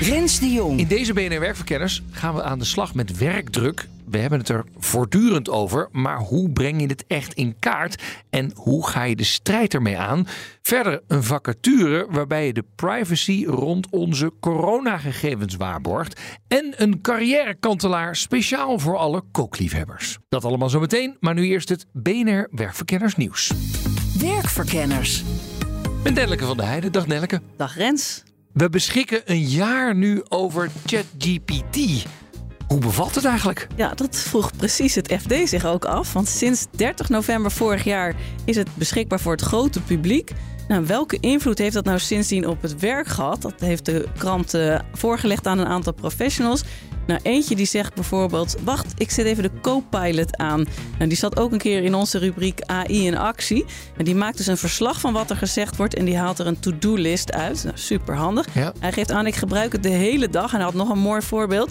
Rens de Jong. In deze BNR Werkverkenners gaan we aan de slag met werkdruk. We hebben het er voortdurend over, maar hoe breng je het echt in kaart en hoe ga je de strijd ermee aan? Verder een vacature waarbij je de privacy rond onze coronagegevens waarborgt en een carrièrekantelaar speciaal voor alle kookliefhebbers. Dat allemaal zo meteen, maar nu eerst het BNR Werkverkenners nieuws. Werkverkenners. Met Nelleke van der Heijden. Dag Nelleke. Dag Rens. We beschikken een jaar nu over ChatGPT. Hoe bevalt het eigenlijk? Ja, dat vroeg precies het FD zich ook af. Want sinds 30 november vorig jaar is het beschikbaar voor het grote publiek. Nou, welke invloed heeft dat nou sindsdien op het werk gehad? Dat heeft de krant uh, voorgelegd aan een aantal professionals. Nou, eentje die zegt bijvoorbeeld: Wacht, ik zet even de co-pilot aan. Nou, die zat ook een keer in onze rubriek AI in actie. En die maakt dus een verslag van wat er gezegd wordt en die haalt er een to-do-list uit. Nou, super handig. Ja. Hij geeft aan: Ik gebruik het de hele dag. En hij had nog een mooi voorbeeld.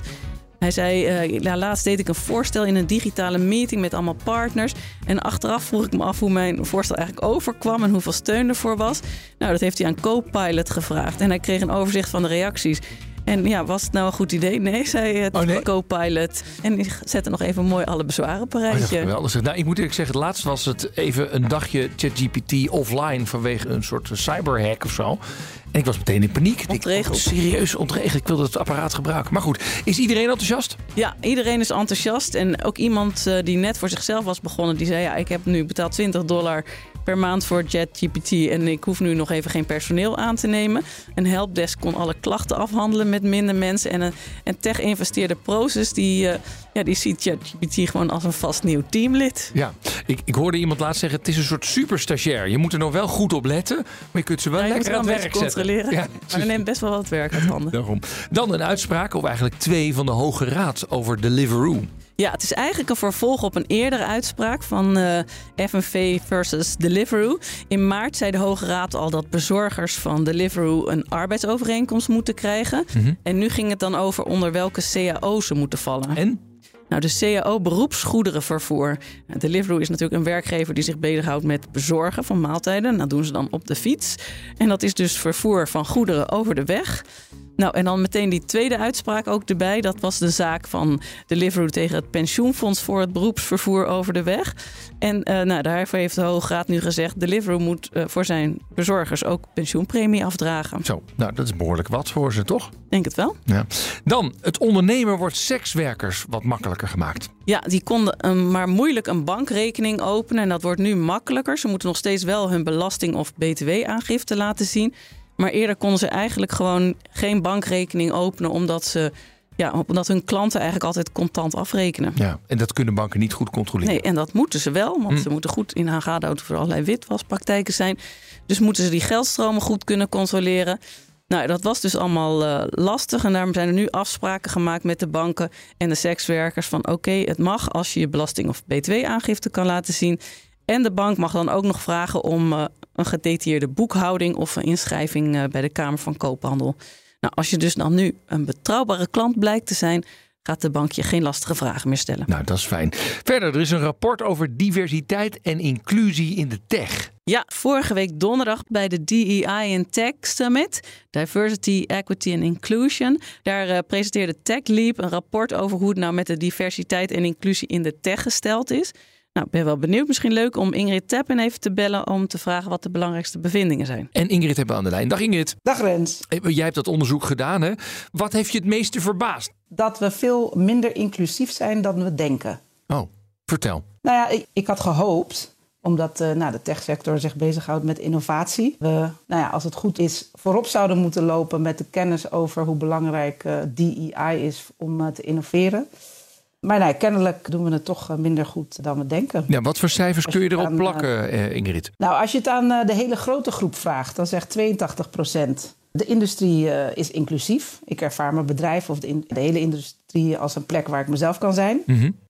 Hij zei, uh, ja, laatst deed ik een voorstel in een digitale meeting met allemaal partners. En achteraf vroeg ik me af hoe mijn voorstel eigenlijk overkwam en hoeveel steun ervoor was. Nou, dat heeft hij aan Copilot gevraagd. En hij kreeg een overzicht van de reacties. En ja, was het nou een goed idee? Nee, zei het Oh, nee? co-pilot. En die zette nog even mooi alle bezwaren op een Oh, rijtje. geweldig. Nou, ik moet eerlijk zeggen, het laatst was het even een dagje ChatGPT offline vanwege een soort cyberhack of zo. En ik was meteen in paniek. Ontregeld. serieus ontregeld. Ik wilde het apparaat gebruiken. Maar goed, is iedereen enthousiast? Ja, iedereen is enthousiast. En ook iemand eh, die net voor zichzelf was begonnen, die zei: Ja, ik heb nu betaald 20 dollar per maand voor ChatGPT en ik hoef nu nog even geen personeel aan te nemen. Een helpdesk kon alle klachten afhandelen met minder mensen. En een, tech-investeerder Proces, die, eh, ja, die ziet ChatGPT gewoon als een vast nieuw teamlid. Ja, ik, ik hoorde iemand laatst zeggen, het is een soort superstagiair. Je moet er nog wel goed op letten, maar je kunt ze wel Ja, lekker aan het werk zetten. Controleren. Ja, Maar er neemt best wel wat werk uit handen. daarom. Dan een uitspraak, of eigenlijk twee, van de Hoge Raad over Deliveroo. Ja, het is eigenlijk een vervolg op een eerdere uitspraak van eh, FNV versus Deliveroo. In maart zei de Hoge Raad al dat bezorgers van Deliveroo een arbeidsovereenkomst moeten krijgen. En nu ging het dan over onder welke CAO ze moeten vallen. En? Nou, de CAO beroepsgoederenvervoer. Nou, Deliveroo is natuurlijk een werkgever die zich bezighoudt met bezorgen van maaltijden. Dat doen ze dan op de fiets. En dat is dus vervoer van goederen over de weg. Nou, en dan meteen die tweede uitspraak ook erbij. Dat was de zaak van Deliveroo tegen het pensioenfonds voor het beroepsvervoer over de weg. En eh, nou, daarvoor heeft de Hoge Raad nu gezegd... Deliveroo moet eh, voor zijn bezorgers ook pensioenpremie afdragen. Zo, nou dat is behoorlijk wat voor ze, toch? Denk het wel. Ja. Dan, het ondernemer wordt sekswerkers wat makkelijker gemaakt. Ja, die konden maar moeilijk een bankrekening openen. En dat wordt nu makkelijker. Ze moeten nog steeds wel hun belasting- of btw-aangifte laten zien. Maar eerder konden ze eigenlijk gewoon geen bankrekening openen... omdat, ze, ja, omdat hun klanten eigenlijk altijd contant afrekenen. Ja, en dat kunnen banken niet goed controleren. Nee, en dat moeten ze wel, want ze moeten goed in haar gaten houden of er allerlei witwaspraktijken zijn. Dus moeten ze die geldstromen goed kunnen controleren. Nou, dat was dus allemaal eh, lastig en daarom zijn er nu afspraken gemaakt met de banken en de sekswerkers van oké, het mag als je je belasting of btw-aangifte kan laten zien. En de bank mag dan ook nog vragen om eh, een gedetailleerde boekhouding of een inschrijving eh, bij de Kamer van Koophandel. Nou, als je dus dan nu een betrouwbare klant blijkt te zijn, gaat de bank je geen lastige vragen meer stellen. Nou, dat is fijn. Verder, er is een rapport over diversiteit en inclusie in de tech. Ja, vorige week donderdag bij de DEI in Tech Summit, Diversity, Equity and Inclusion. Daar eh, presenteerde TechLeap een rapport over hoe het nou met de diversiteit en inclusie in de tech gesteld is. Nou, ik ben wel benieuwd. Misschien leuk om Ingrid Teppen even te bellen om te vragen wat de belangrijkste bevindingen zijn. En Ingrid hebben we aan de lijn. Dag Ingrid. Dag Rens. Eh, Jij hebt dat onderzoek gedaan, hè? Wat heeft je het meeste verbaasd? Dat we veel minder inclusief zijn dan we denken. Oh, vertel. Nou ja, ik, ik had gehoopt, omdat eh, nou, de techsector zich bezighoudt met innovatie. We, nou ja, als het goed is, voorop zouden moeten lopen met de kennis over hoe belangrijk eh, DEI is om te innoveren. Maar nee, kennelijk doen we het toch eh, minder goed dan we denken. Ja, wat voor cijfers kun je erop plakken, eh, Ingrid? Nou, als je het aan eh, de hele grote groep vraagt, dan zegt 82% De industrie eh, is inclusief. Ik ervaar mijn bedrijf of de, in- de hele industrie als een plek waar ik mezelf kan zijn.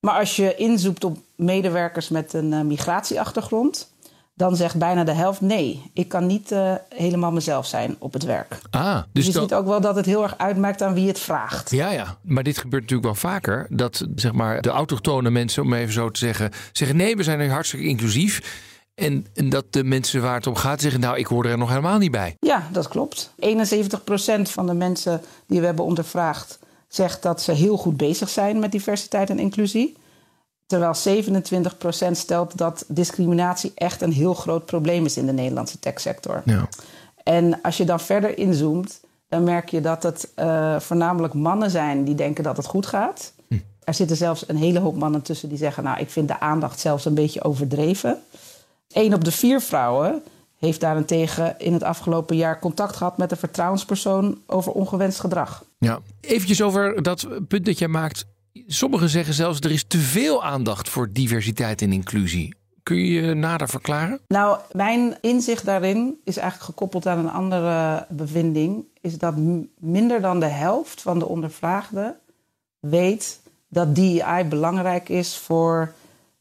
Maar als je inzoekt op medewerkers met een eh, migratieachtergrond, dan zegt bijna de helft nee. Ik kan niet eh, helemaal mezelf zijn op het werk. Ah, Dus dus je dat... ziet ook wel dat het heel erg uitmaakt aan wie het vraagt. Ja, ja. Maar dit gebeurt natuurlijk wel vaker. Dat zeg maar, de autochtone mensen, om even zo te zeggen, zeggen: nee, we zijn er hartstikke inclusief. En, en dat de mensen waar het om gaat zeggen: nou, ik hoor er nog helemaal niet bij. Ja, dat klopt. 71% van de mensen die we hebben ondervraagd zegt dat ze heel goed bezig zijn met diversiteit en inclusie. Terwijl 27% stelt dat discriminatie echt een heel groot probleem is in de Nederlandse techsector. Ja. En als je dan verder inzoomt, dan merk je dat het eh, voornamelijk mannen zijn die denken dat het goed gaat. Er zitten zelfs een hele hoop mannen tussen die zeggen: Nou, ik vind de aandacht zelfs een beetje overdreven. Eén op de vier vrouwen heeft daarentegen in het afgelopen jaar contact gehad met een vertrouwenspersoon over ongewenst gedrag. Ja. Eventjes over dat punt dat jij maakt. Sommigen zeggen zelfs: er is te veel aandacht voor diversiteit en inclusie. Kun je je nader verklaren? Nou, mijn inzicht daarin is eigenlijk gekoppeld aan een andere bevinding. Is dat minder dan de helft van de ondervraagden weet dat DEI belangrijk is voor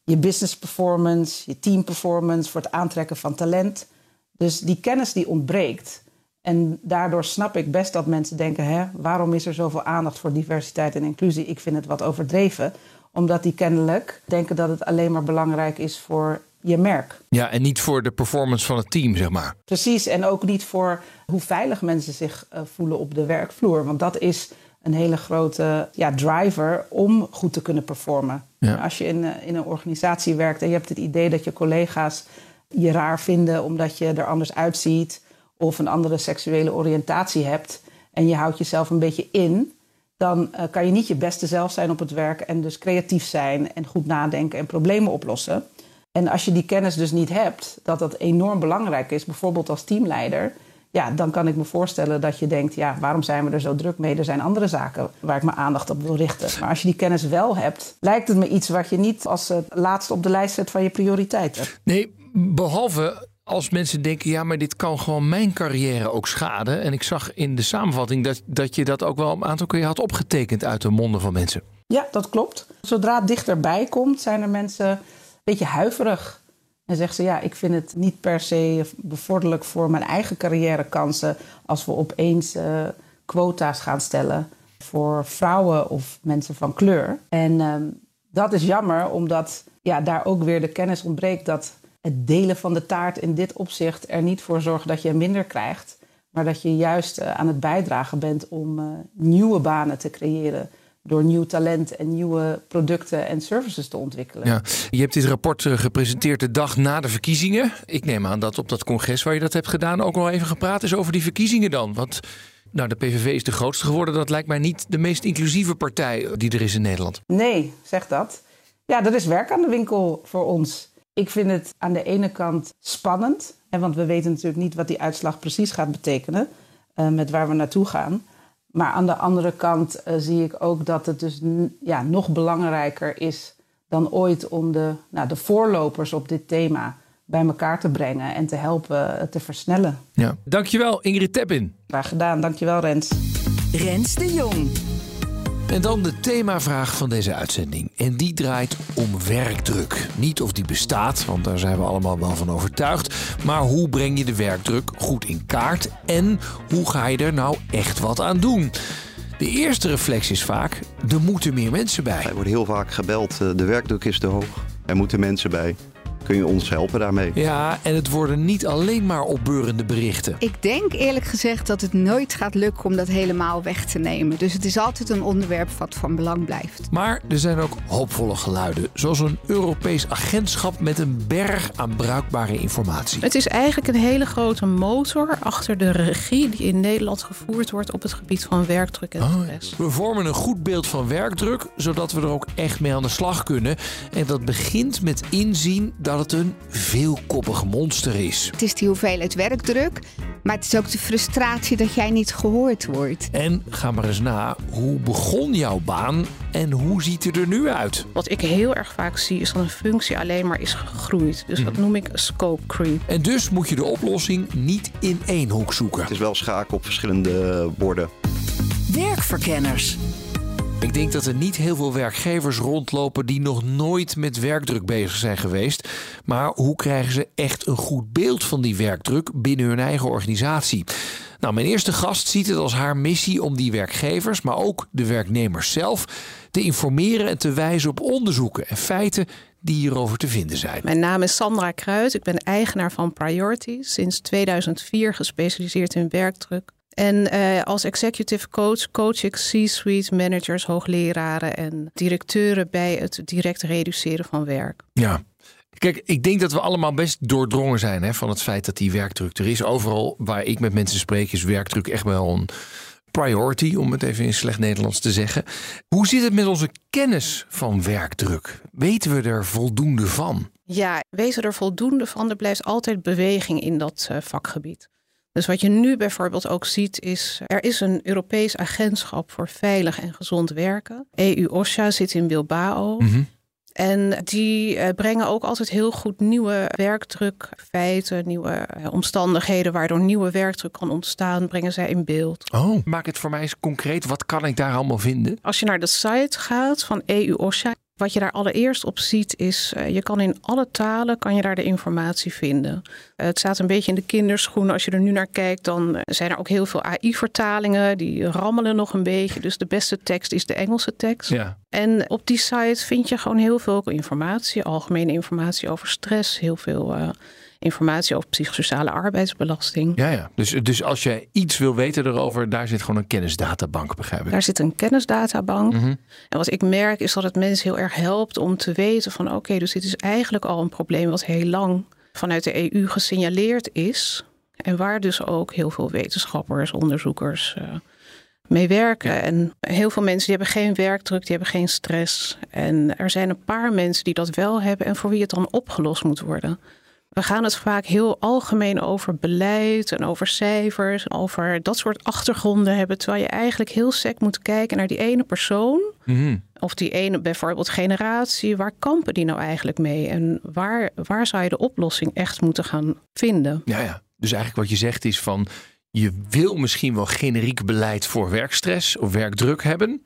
je business performance, je team performance, voor het aantrekken van talent. Dus die kennis die ontbreekt. En daardoor snap ik best dat mensen denken: hè, waarom is er zoveel aandacht voor diversiteit en inclusie? Ik vind het wat overdreven. Omdat die kennelijk denken dat het alleen maar belangrijk is voor je merk. Ja, en niet voor de performance van het team, zeg maar. Precies, en ook niet voor hoe veilig mensen zich eh, voelen op de werkvloer. Want dat is een hele grote ja, driver om goed te kunnen performen. Ja. Als je in, eh, in een organisatie werkt en je hebt het idee dat je collega's je raar vinden omdat je er anders uitziet of een andere seksuele oriëntatie hebt en je houdt jezelf een beetje in, dan eh, kan je niet je beste zelf zijn op het werk en dus creatief zijn en goed nadenken en problemen oplossen. En als je die kennis dus niet hebt, dat dat enorm belangrijk is, bijvoorbeeld als teamleider, ja, dan kan ik me voorstellen dat je denkt, ja, waarom zijn we er zo druk mee? Er zijn andere zaken waar ik mijn aandacht op wil richten. Maar als je die kennis wel hebt, lijkt het me iets wat je niet als eh, laatste op de lijst zet van je prioriteiten. Nee, behalve als mensen denken, ja, maar dit kan gewoon mijn carrière ook schaden. En ik zag in de samenvatting dat, dat je dat ook wel een aantal keer had opgetekend uit de monden van mensen. Ja, dat klopt. Zodra het dichterbij komt, zijn er mensen een beetje huiverig. En zeggen ze, ja, ik vind het niet per se bevorderlijk voor mijn eigen carrièrekansen als we opeens eh, quota's gaan stellen voor vrouwen of mensen van kleur. En ehm, dat is jammer, omdat ja, daar ook weer de kennis ontbreekt dat het delen van de taart in dit opzicht er niet voor zorgt dat je minder krijgt, maar dat je juist eh, aan het bijdragen bent om eh, nieuwe banen te creëren door nieuw talent en nieuwe producten en services te ontwikkelen. Ja. Je hebt dit rapport eh, gepresenteerd de dag na de verkiezingen. Ik neem aan dat op dat congres waar je dat hebt gedaan ook wel even gepraat is over die verkiezingen dan. Want nou, de PVV is de grootste geworden. Dat lijkt mij niet de meest inclusieve partij die er is in Nederland. Nee, zeg dat. Ja, er is werk aan de winkel voor ons. Ik vind het aan de ene kant spannend, hè, want we weten natuurlijk niet wat die uitslag precies gaat betekenen eh, met waar we naartoe gaan. Maar aan de andere kant eh, zie ik ook dat het dus ja, nog belangrijker is dan ooit om de, nou, de voorlopers op dit thema bij elkaar te brengen en te helpen eh, te versnellen. Ja. Dankjewel Ingrid Teppin. Graag gedaan, dankjewel Rens. Rens de Jong. En dan de themavraag van deze uitzending. En die draait om werkdruk. Niet of die bestaat, want daar zijn we allemaal wel van overtuigd. Maar hoe breng je de werkdruk goed in kaart? En hoe ga je er nou echt wat aan doen? De eerste reflex is vaak, er moeten meer mensen bij. Er wordt heel vaak gebeld, eh, de werkdruk is te hoog. Er moeten mensen bij. Kun je ons helpen daarmee? Ja, en het worden niet alleen maar opbeurende berichten. Ik denk eerlijk gezegd dat het nooit gaat lukken om dat helemaal weg te nemen. Dus het is altijd een onderwerp wat van belang blijft. Maar er zijn ook hoopvolle geluiden. Zoals een Europees agentschap met een berg aan bruikbare informatie. Het is eigenlijk een hele grote motor achter de regie die in Nederland gevoerd wordt op het gebied van werkdruk en stress. We vormen een goed beeld van werkdruk, zodat we er ook echt mee aan de slag kunnen. En dat begint met inzien dat dat het een veelkoppig monster is. Het is die hoeveelheid werkdruk, maar het is ook de frustratie dat jij niet gehoord wordt. En ga maar eens na, hoe begon jouw baan en hoe ziet het er nu uit? Wat ik heel erg vaak zie is dat een functie alleen maar is gegroeid. Dus dat noem ik scope creep. En dus moet je de oplossing niet in één hoek zoeken. Het is wel schaken op verschillende borden. Werkverkenners. Ik denk dat er niet heel veel werkgevers rondlopen die nog nooit met werkdruk bezig zijn geweest. Maar hoe krijgen ze echt een goed beeld van die werkdruk binnen hun eigen organisatie? Nou, mijn eerste gast ziet het als haar missie om die werkgevers, maar ook de werknemers zelf, te informeren en te wijzen op onderzoeken en feiten die hierover te vinden zijn. Mijn naam is Sandra Kruid. Ik ben eigenaar van Priority. Sinds 2004 gespecialiseerd in werkdruk. En eh, als executive coach coach ik C-suite managers, hoogleraren en directeuren bij het direct reduceren van werk. Ja. Kijk, ik denk dat we allemaal best doordrongen zijn hè, van het feit dat die werkdruk er is. Overal waar ik met mensen spreek is werkdruk echt wel een priority, om het even in slecht Nederlands te zeggen. Hoe zit het met onze kennis van werkdruk? Weten we er voldoende van? Ja, weten er voldoende van. Er blijft altijd beweging in dat uh, vakgebied. Dus wat je nu bijvoorbeeld ook ziet is, er is een Europees agentschap voor veilig en gezond werken. EU-OSHA zit in Bilbao. Mhm. En die uh, brengen ook altijd heel goed nieuwe werkdruk, feiten, nieuwe uh, omstandigheden waardoor nieuwe werkdruk kan ontstaan, brengen zij in beeld. Oh, maak het voor mij eens concreet. Wat kan ik daar allemaal vinden? Als je naar de site gaat van EU-OSHA, wat je daar allereerst op ziet is, uh, je kan in alle talen kan je daar de informatie vinden. Uh, het staat een beetje in de kinderschoenen. Als je er nu naar kijkt, dan zijn er ook heel veel AI-vertalingen. Die rammelen nog een beetje. Dus de beste tekst is de Engelse tekst. Ja. En op die site vind je gewoon heel veel informatie. Algemene informatie over stress. Heel veel uh, informatie over psychosociale arbeidsbelasting. Ja, ja. Dus, dus als je iets wil weten erover, daar zit gewoon een kennisdatabank, begrijp ik. Daar zit een kennisdatabank. Mm -hmm. En wat ik merk is dat het mensen heel erg helpt om te weten van oké, okay, dus dit is eigenlijk al een probleem wat heel lang vanuit de EU gesignaleerd is. En waar dus ook heel veel wetenschappers, onderzoekers uh, mee werken. Ja. En heel veel mensen die hebben geen werkdruk, die hebben geen stress. En er zijn een paar mensen die dat wel hebben en voor wie het dan opgelost moet worden. We gaan het vaak heel algemeen over beleid en over cijfers, en over dat soort achtergronden hebben. Terwijl je eigenlijk heel sec moet kijken naar die ene persoon. Mm -hmm. Of die ene bijvoorbeeld generatie. Waar kampen die nou eigenlijk mee? En waar, waar zou je de oplossing echt moeten gaan vinden? Ja, ja. Dus eigenlijk wat je zegt is van je wil misschien wel generiek beleid voor werkstress of werkdruk hebben.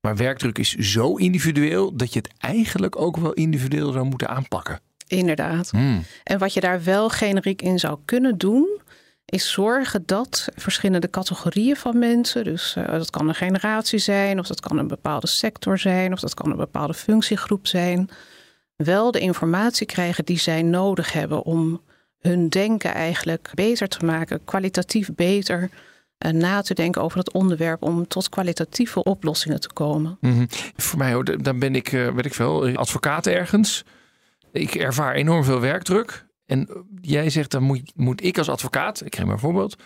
Maar werkdruk is zo individueel dat je het eigenlijk ook wel individueel zou moeten aanpakken. Inderdaad. Hmm. En wat je daar wel generiek in zou kunnen doen, is zorgen dat verschillende categorieën van mensen, dus uh, dat kan een generatie zijn, of dat kan een bepaalde sector zijn, of dat kan een bepaalde functiegroep zijn, wel de informatie krijgen die zij nodig hebben om hun denken eigenlijk beter te maken, kwalitatief beter uh, na te denken over het onderwerp om tot kwalitatieve oplossingen te komen. Mm -hmm. Voor mij, hoor, dan ben ik, uh, weet ik veel, advocaat ergens. Ik ervaar enorm veel werkdruk. En jij zegt, dan moet, moet ik als advocaat, ik geef maar een voorbeeld,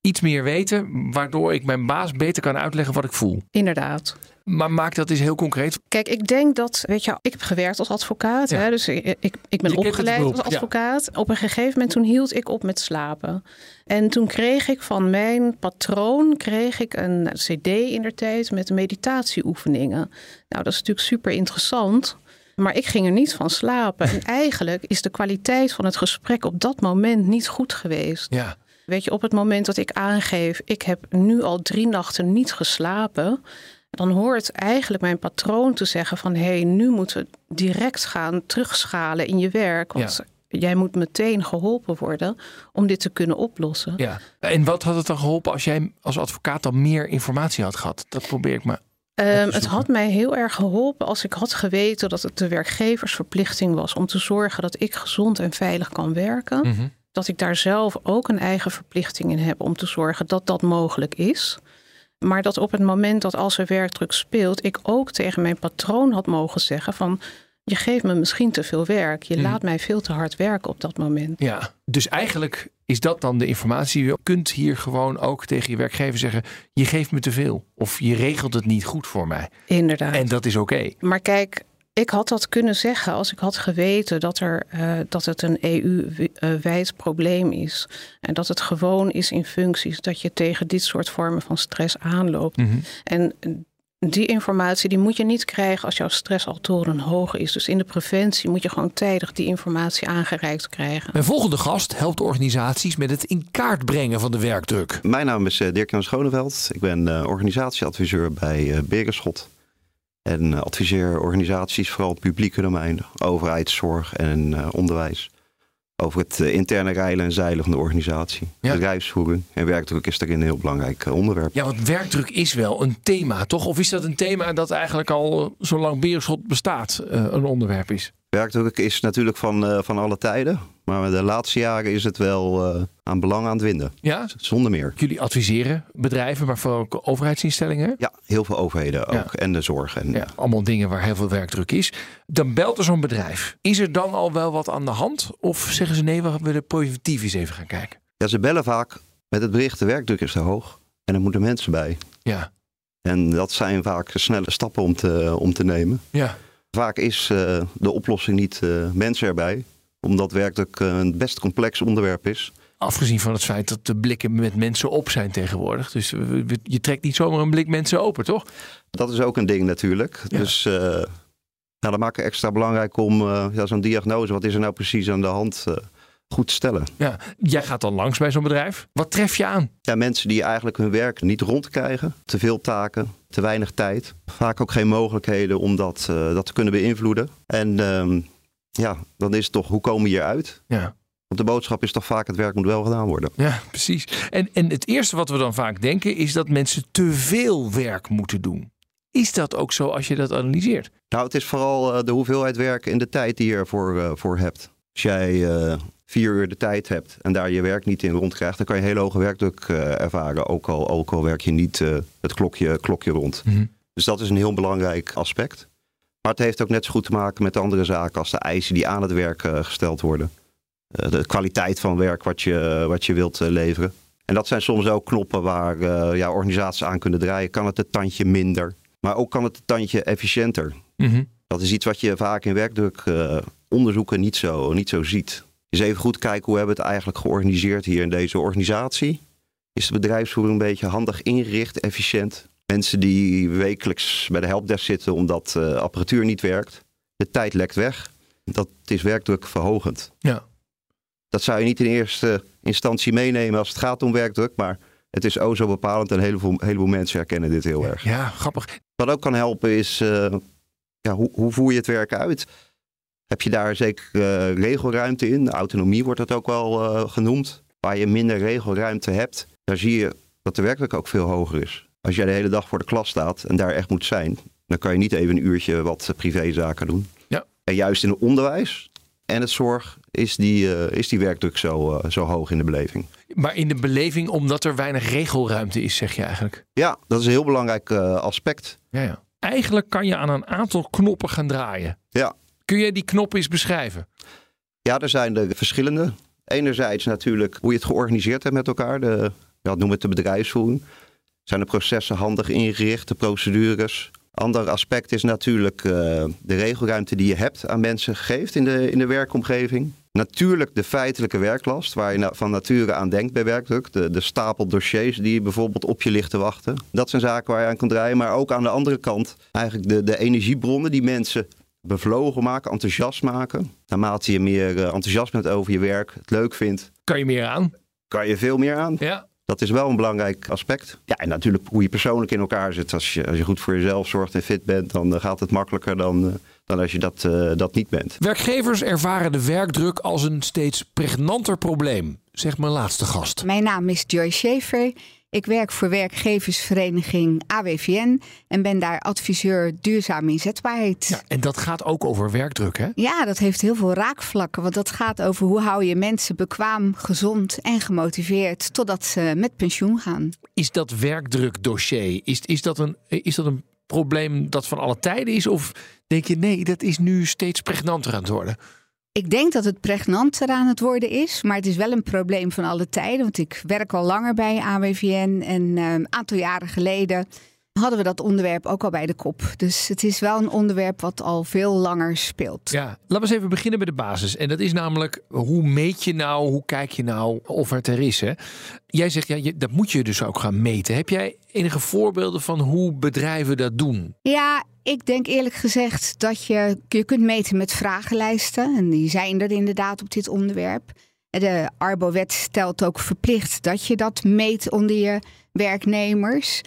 iets meer weten, waardoor ik mijn baas beter kan uitleggen wat ik voel. Inderdaad. Maar maak dat eens heel concreet. Kijk, ik denk dat, weet je, ik heb gewerkt als advocaat. Ja. Hè, dus ik, ik, ik ben opgeleid als advocaat. Op een gegeven moment toen hield ik op met slapen. En toen kreeg ik van mijn patroon kreeg ik een cd in der tijd met meditatieoefeningen. Nou, dat is natuurlijk super interessant. Maar ik ging er niet van slapen. En eigenlijk is de kwaliteit van het gesprek op dat moment niet goed geweest. Ja. Weet je, op het moment dat ik aangeef, ik heb nu al drie nachten niet geslapen. Dan hoort eigenlijk mijn patroon te zeggen van hé, hey, nu moeten we direct gaan terugschalen in je werk. Want Ja. jij moet meteen geholpen worden om dit te kunnen oplossen. Ja. En wat had het dan geholpen als jij als advocaat dan meer informatie had gehad? Dat probeer ik maar. Um, te het had mij heel erg geholpen als ik had geweten dat het de werkgeversverplichting was om te zorgen dat ik gezond en veilig kan werken. Mhm. Dat ik daar zelf ook een eigen verplichting in heb om te zorgen dat dat mogelijk is. Maar dat op het moment dat als er werkdruk speelt, ik ook tegen mijn patroon had mogen zeggen van je geeft me misschien te veel werk. Je Mhm. laat mij veel te hard werken op dat moment. Ja, dus eigenlijk is dat dan de informatie. Je kunt hier gewoon ook tegen je werkgever zeggen: je geeft me te veel. Of je regelt het niet goed voor mij. Inderdaad. En dat is oké. Maar kijk, Ik had dat kunnen zeggen als ik had geweten dat, er, uh, dat het een EU-wijd probleem is. En dat het gewoon is in functies dat je tegen dit soort vormen van stress aanloopt. Mhm. En die informatie die moet je niet krijgen als jouw stress al torenhoog is. Dus in de preventie moet je gewoon tijdig die informatie aangereikt krijgen. Mijn volgende gast helpt organisaties met het in kaart brengen van de werkdruk. Mijn naam is uh, Dirk-Jan Schoneveld. Ik ben uh, organisatieadviseur bij uh, Berenschot. En adviseer organisaties, vooral het publieke domein, overheidszorg en onderwijs over het eh, interne rijlen en zeilen van de organisatie. Ja. Bedrijfsvoering en werkdruk is daarin een heel belangrijk eh, onderwerp. Ja, want werkdruk is wel een thema, toch? Of is dat een thema dat eigenlijk al eh, zolang Beerschot bestaat een onderwerp is? Werkdruk is natuurlijk van, van alle tijden. Maar de laatste jaren is het wel uh, aan belang aan het winnen. Ja? Zonder meer. Jullie adviseren bedrijven, maar vooral ook overheidsinstellingen? Ja, heel veel overheden ook. Ja. En de zorg. En, ja, allemaal dingen waar heel veel werkdruk is. Dan belt er zo'n bedrijf. Is er dan al wel wat aan de hand? Of zeggen ze nee, we willen positief eens even gaan kijken? Ja, ze bellen vaak met het bericht de werkdruk is te hoog. En er moeten mensen bij. Ja. En dat zijn vaak snelle stappen om te, om te nemen. Ja. Vaak is uh, de oplossing niet uh, mensen erbij omdat werkelijk een best complex onderwerp is. Afgezien van het feit dat de blikken met mensen op zijn tegenwoordig. Dus je trekt niet zomaar een blik mensen open, toch? Dat is ook een ding natuurlijk. Ja. Dus uh, nou, dat maakt het extra belangrijk om uh, ja, zo'n diagnose, wat is er nou precies aan de hand, uh, goed te stellen. Ja, jij gaat dan langs bij zo'n bedrijf. Wat tref je aan? Ja, mensen die eigenlijk hun werk niet rondkrijgen. Te veel taken, te weinig tijd. Vaak ook geen mogelijkheden om dat, dat te kunnen beïnvloeden. En ehm, ja, dan is het toch, hoe komen we hieruit? Ja. Want de boodschap is toch vaak, het werk moet wel gedaan worden. Ja, precies. En, en het eerste wat we dan vaak denken is dat mensen te veel werk moeten doen. Is dat ook zo als je dat analyseert? Nou, het is vooral uh, de hoeveelheid werk en de tijd die je ervoor uh, voor hebt. Als jij uh, vier uur de tijd hebt en daar je werk niet in rondkrijgt, dan kan je heel hoge werkdruk ervaren. Ook al, ook al werk je niet het klokje, klokje rond. Mm -hmm. Dus dat is een heel belangrijk aspect. Maar het heeft ook net zo goed te maken met andere zaken als de eisen die aan het werk uh, gesteld worden. Uh, de kwaliteit van werk wat je, wat je wilt uh, leveren. En dat zijn soms ook knoppen waar ja, organisaties aan kunnen draaien. Kan het een tandje minder, maar ook kan het een tandje efficiënter. Mm -hmm. Dat is iets wat je vaak in werkdruk onderzoeken niet zo, niet zo ziet. Dus even goed kijken hoe hebben we het eigenlijk georganiseerd hier in deze organisatie. Is de bedrijfsvoering een beetje handig ingericht, efficiënt? Mensen die wekelijks bij de helpdesk zitten omdat uh, apparatuur niet werkt. De tijd lekt weg. Dat is werkdruk verhogend. Ja. Dat zou je niet in eerste instantie meenemen als het gaat om werkdruk. Maar het is o zo bepalend en een heleboel, heleboel mensen herkennen dit heel erg. Ja, grappig. Wat ook kan helpen is, uh, ja, hoe, hoe, voer je het werk uit? Heb je daar zeker uh, regelruimte in? Autonomie wordt dat ook wel uh, genoemd. Waar je minder regelruimte hebt, daar zie je dat de werkdruk ook veel hoger is. Als jij de hele dag voor de klas staat en daar echt moet zijn, dan kan je niet even een uurtje wat privézaken doen. Ja. En juist in het onderwijs en het zorg is die, uh, is die werkdruk zo, uh, zo hoog in de beleving. Maar in de beleving omdat er weinig regelruimte is, zeg je eigenlijk? Ja, dat is een heel belangrijk uh, aspect. Ja, ja. Eigenlijk kan je aan een aantal knoppen gaan draaien. Ja. Kun je die knoppen eens beschrijven? Ja, er zijn er verschillende. Enerzijds natuurlijk hoe je het georganiseerd hebt met elkaar. De, ja, noem het de bedrijfsvoering. Zijn de processen handig ingericht, de procedures? Ander aspect is natuurlijk uh, de regelruimte die je hebt aan mensen geeft in de, in de werkomgeving. Natuurlijk de feitelijke werklast, waar je na, van nature aan denkt bij werkdruk. De, de stapel dossiers die bijvoorbeeld op je ligt te wachten. Dat zijn zaken waar je aan kan draaien. Maar ook aan de andere kant eigenlijk de, de energiebronnen die mensen bevlogen maken, enthousiast maken. Naarmate je meer uh, enthousiast bent over je werk, het leuk vindt. Kan je meer aan? Kan je veel meer aan. Ja. Dat is wel een belangrijk aspect. Ja, en natuurlijk hoe je persoonlijk in elkaar zit. Als je, als je goed voor jezelf zorgt en fit bent, dan uh, gaat het makkelijker dan, uh, dan als je dat, uh, dat niet bent. Werkgevers ervaren de werkdruk als een steeds pregnanter probleem, zegt mijn laatste gast. Mijn naam is Joy Schaefer. Ik werk voor werkgeversvereniging AWVN en ben daar adviseur duurzame inzetbaarheid. Ja, en dat gaat ook over werkdruk, hè? Ja, dat heeft heel veel raakvlakken. Want dat gaat over hoe hou je mensen bekwaam, gezond en gemotiveerd totdat ze met pensioen gaan. Is dat werkdrukdossier, is, is, dat een, is dat een probleem dat van alle tijden is? Of denk je nee, dat is nu steeds pregnanter aan het worden? Ik denk dat het pregnanter aan het worden is, maar het is wel een probleem van alle tijden. Want ik werk al langer bij AWVN en een uh, aantal jaren geleden hadden we dat onderwerp ook al bij de kop. Dus het is wel een onderwerp wat al veel langer speelt. Ja, laten we eens even beginnen bij de basis. En dat is namelijk, hoe meet je nou, hoe kijk je nou of het er is? Hè? Jij zegt, ja, je, dat moet je dus ook gaan meten. Heb jij enige voorbeelden van hoe bedrijven dat doen? Ja, ik denk eerlijk gezegd dat je, je kunt meten met vragenlijsten. En die zijn er inderdaad op dit onderwerp. De Arbo-wet stelt ook verplicht dat je dat meet onder je werknemers.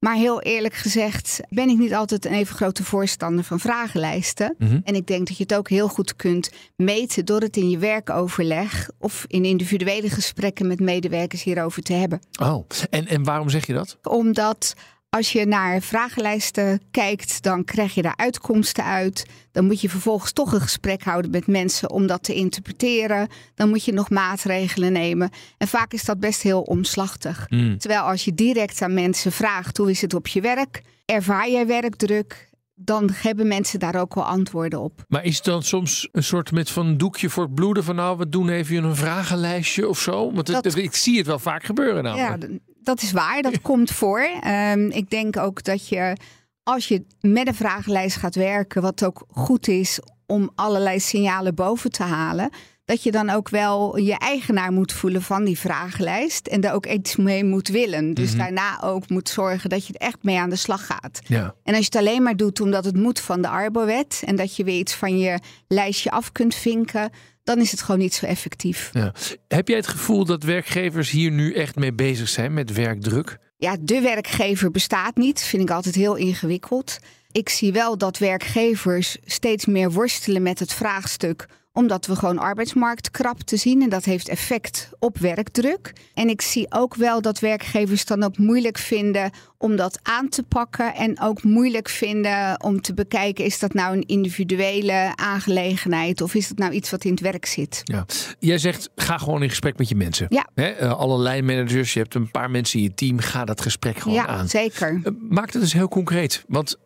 Maar heel eerlijk gezegd ben ik niet altijd een even grote voorstander van vragenlijsten. Mhm. En ik denk dat je het ook heel goed kunt meten door het in je werkoverleg of in individuele gesprekken met medewerkers hierover te hebben. Oh, en, en waarom zeg je dat? Omdat als je naar vragenlijsten kijkt, dan krijg je daar uitkomsten uit. Dan moet je vervolgens toch een gesprek houden met mensen om dat te interpreteren. Dan moet je nog maatregelen nemen. En vaak is dat best heel omslachtig. Hmm. Terwijl als je direct aan mensen vraagt hoe is het op je werk, ervaar jij werkdruk, dan hebben mensen daar ook wel antwoorden op. Maar is het dan soms een soort met van doekje voor het bloeden van nou, we doen even een vragenlijstje of zo? Want het- ik zie het wel vaak gebeuren Ja, namelijk. d- dat is waar. Dat komt voor. Ehm, ik denk ook dat je, als je met een vragenlijst gaat werken, wat ook goed is om allerlei signalen boven te halen, dat je dan ook wel je eigenaar moet voelen van die vragenlijst en daar ook iets mee moet willen. Dus Mhm. daarna ook moet zorgen dat je er echt mee aan de slag gaat. Ja. En als je het alleen maar doet omdat het moet van de Arbowet en dat je weer iets van je lijstje af kunt vinken, dan is het gewoon niet zo effectief. Ja. Heb jij het gevoel dat werkgevers hier nu echt mee bezig zijn met werkdruk? Ja, de werkgever bestaat niet. Vind ik altijd heel ingewikkeld. Ik zie wel dat werkgevers steeds meer worstelen met het vraagstuk omdat we gewoon arbeidsmarkt krap te zien en dat heeft effect op werkdruk. En ik zie ook wel dat werkgevers dan ook moeilijk vinden om dat aan te pakken en ook moeilijk vinden om te bekijken is dat nou een individuele aangelegenheid of is dat nou iets wat in het werk zit. Ja. Jij zegt, ga gewoon in gesprek met je mensen. Ja. Hè, eh, alle lijnmanagers, je hebt een paar mensen in je team, ga dat gesprek gewoon ja, aan. zeker. Eh, Maak het dus heel concreet. Want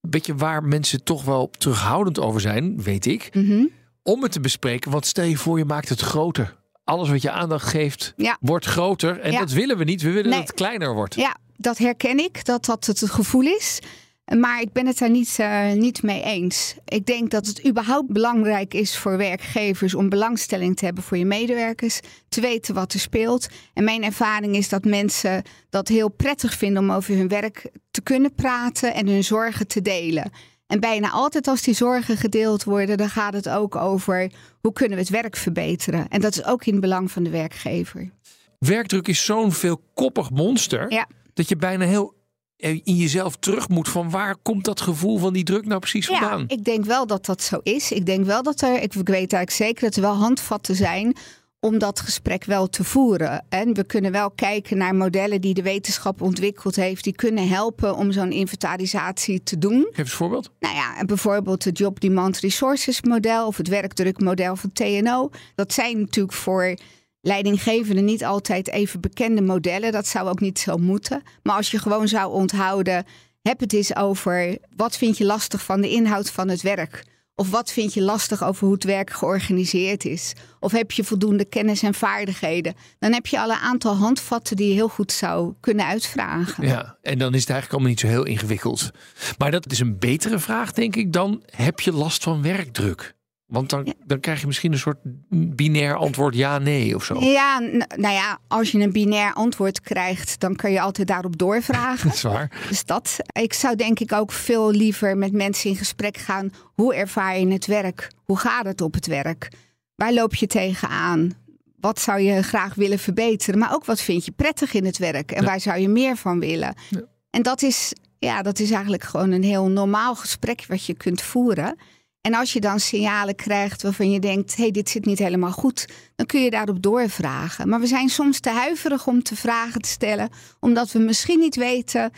weet je waar mensen toch wel terughoudend over zijn, weet ik, Mhm. Om het te bespreken. Want stel je voor, je maakt het groter. Alles wat je aandacht geeft, Ja. wordt groter. En Ja. dat willen we niet. We willen Nee. dat het kleiner wordt. Ja, dat herken ik, dat dat het gevoel is. Maar ik ben het daar niet, eh, niet mee eens. Ik denk dat het überhaupt belangrijk is voor werkgevers om belangstelling te hebben voor je medewerkers, te weten wat er speelt. En mijn ervaring is dat mensen dat heel prettig vinden om over hun werk te kunnen praten en hun zorgen te delen. En bijna altijd als die zorgen gedeeld worden, dan gaat het ook over hoe kunnen we het werk verbeteren. En dat is ook in het belang van de werkgever. Werkdruk is zo'n veelkoppig monster. Ja. Dat je bijna heel eh, in jezelf terug moet van waar komt dat gevoel van die druk nou precies vandaan? Ja, ik denk wel dat dat zo is. Ik denk wel dat er, ik weet eigenlijk zeker dat er wel handvatten zijn om dat gesprek wel te voeren. En we kunnen wel kijken naar modellen die de wetenschap ontwikkeld heeft, die kunnen helpen om zo'n inventarisatie te doen. Geef eens een voorbeeld. Nou ja, bijvoorbeeld het Job Demand Resources model of het werkdrukmodel van TNO. Dat zijn natuurlijk voor leidinggevenden niet altijd even bekende modellen. Dat zou ook niet zo moeten. Maar als je gewoon zou onthouden, heb het eens over wat vind je lastig van de inhoud van het werk. Of wat vind je lastig over hoe het werk georganiseerd is? Of heb je voldoende kennis en vaardigheden? Dan heb je al een aantal handvatten die je heel goed zou kunnen uitvragen. Ja, en dan is het eigenlijk allemaal niet zo heel ingewikkeld. Maar dat is een betere vraag, denk ik, dan heb je last van werkdruk? Want dan, dan krijg je misschien een soort binair antwoord ja-nee of zo. Ja, nou ja, als je een binair antwoord krijgt, dan kun je altijd daarop doorvragen. Dat is waar. Dus dat. Ik zou denk ik ook veel liever met mensen in gesprek gaan. Hoe ervaar je het werk? Hoe gaat het op het werk? Waar loop je tegenaan? Wat zou je graag willen verbeteren? Maar ook wat vind je prettig in het werk? En Ja. waar zou je meer van willen? Ja. En dat is, ja, dat is eigenlijk gewoon een heel normaal gesprek wat je kunt voeren. En als je dan signalen krijgt waarvan je denkt: hé, hey, dit zit niet helemaal goed, dan kun je daarop doorvragen. Maar we zijn soms te huiverig om te vragen te stellen, omdat we misschien niet weten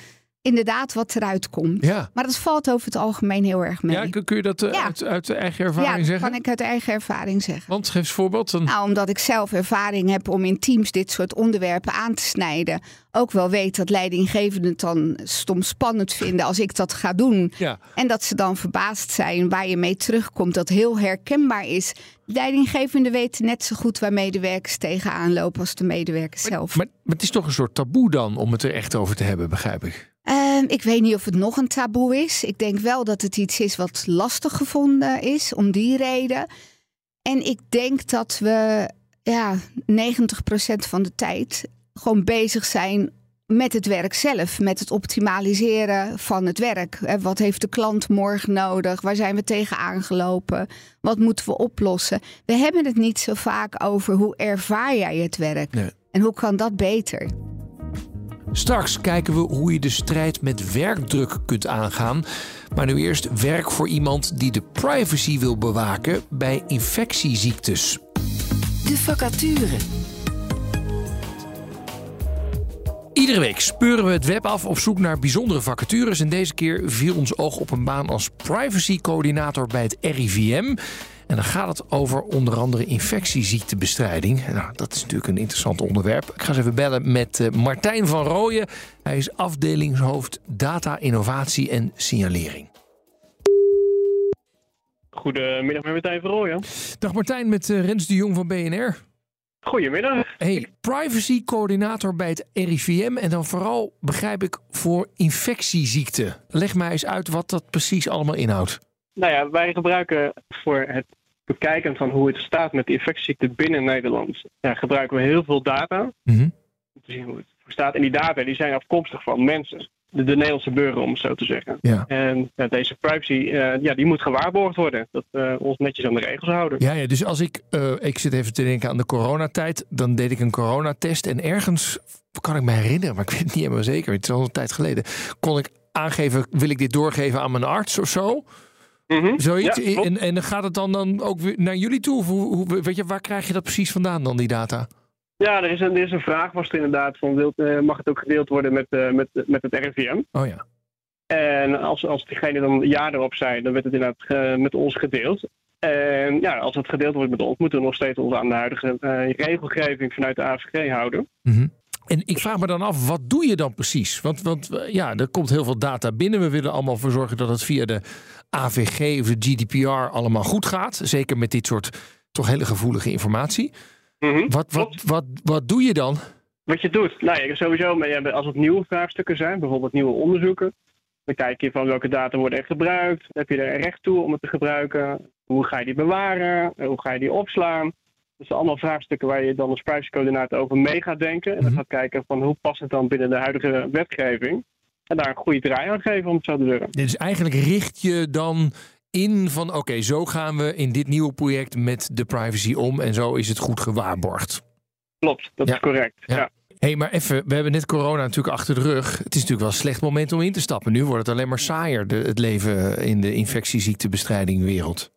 inderdaad wat eruit komt. Ja. Maar dat valt over het algemeen heel erg mee. Ja, kun kun je dat eh, Ja. uit, uit de eigen Ja, ervaring dat zeggen? kan ik uit eigen ervaring zeggen. Want geef eens een voorbeeld. Dan... Nou, omdat ik zelf ervaring heb om in teams dit soort onderwerpen aan te snijden. Ook wel weet dat leidinggevenden het dan stom spannend vinden als ik dat ga doen. Ja. En dat ze dan verbaasd zijn waar je mee terugkomt. Dat heel herkenbaar is. Leidinggevenden weten net zo goed waar medewerkers tegenaan lopen als de medewerkers zelf. Maar, maar het is toch een soort taboe dan om het er echt over te hebben, begrijp ik. Ehm, ik weet niet of het nog een taboe is. Ik denk wel dat het iets is wat lastig gevonden is, om die reden. En ik denk dat we ja, 90% van de tijd gewoon bezig zijn met het werk zelf, met het optimaliseren van het werk. Wat heeft de klant morgen nodig? Waar zijn we tegen aangelopen? Wat moeten we oplossen? We hebben het niet zo vaak over hoe ervaar jij het werk en hoe kan dat beter. Straks kijken we hoe je de strijd met werkdruk kunt aangaan. Maar nu eerst werk voor iemand die de privacy wil bewaken bij infectieziektes. De vacature. Iedere week speuren we het web af op zoek naar bijzondere vacatures. En deze keer viel ons oog op een baan als privacy-coördinator bij het RIVM. En dan gaat het over onder andere infectieziektebestrijding. Nou, dat is natuurlijk een interessant onderwerp. Ik ga eens even bellen met uh, Martijn van Rooyen. Hij is afdelingshoofd data, innovatie en signalering. Goedemiddag met Martijn van Rooyen. Dag Martijn, met uh, Rens de Jong van BNR. Goedemiddag. Hey, privacy-coördinator bij het RIVM en dan vooral, begrijp ik, voor infectieziekten. Leg mij eens uit wat dat precies allemaal inhoudt. Nou ja, wij gebruiken voor het bekijken van hoe het staat met de infectieziekten binnen Nederland, ja, gebruiken we heel veel data. Om te zien hoe het staat. En die data die zijn afkomstig van mensen. De, de Nederlandse burger, om het zo te zeggen. Ja. En ja, deze privacy, uh, ja, die moet gewaarborgd worden. Dat we uh, ons netjes aan de regels houden. Ja, ja dus als ik, uh, ik zit even te denken aan de coronatijd, dan deed ik een coronatest en ergens, kan ik me herinneren, maar ik weet het niet helemaal zeker, het is al een tijd geleden, kon ik aangeven, wil ik dit doorgeven aan mijn arts of zo? Mm -hmm. Zoiets. Ja, en, en gaat het dan, dan ook weer naar jullie toe? Of hoe, hoe, weet je, waar krijg je dat precies vandaan dan, die data? Ja, er is een, er is een vraag was er inderdaad van, wilt, uh, mag het ook gedeeld worden met, uh, met, met het RIVM? Oh ja. En als, als diegene dan ja erop zei, dan werd het inderdaad uh, met ons gedeeld. En ja, als het gedeeld wordt met ons, moeten we nog steeds ons aan de huidige regelgeving vanuit de AVG houden. Mm -hmm. En ik vraag me dan af, wat doe je dan precies? Want, want ja, er komt heel veel data binnen. We willen allemaal voor zorgen dat het via de AVG of de GDPR allemaal goed gaat. Zeker met dit soort toch hele gevoelige informatie. Mm -hmm. wat, wat, wat, wat doe je dan? Wat je doet? Nou, sowieso, als het nieuwe vraagstukken zijn, bijvoorbeeld nieuwe onderzoeken, dan kijk je van welke data worden er gebruikt. Heb je er recht toe om het te gebruiken? Hoe ga je die bewaren? Hoe ga je die opslaan? Dat zijn allemaal vraagstukken waar je dan als privacycoördinator over mee gaat denken. En dan gaat kijken van hoe past het dan binnen de huidige wetgeving. En daar een goede draai aan geven, om het zo te zeggen. Dus eigenlijk richt je dan in van oké, okay, zo gaan we in dit nieuwe project met de privacy om. En zo is het goed gewaarborgd. Klopt, dat ja. is correct. Ja. ja. Hé, hey, maar even, we hebben net corona natuurlijk achter de rug. Het is natuurlijk wel een slecht moment om in te stappen. Nu wordt het alleen maar saaier, de, het leven in de infectieziektebestrijdingwereld.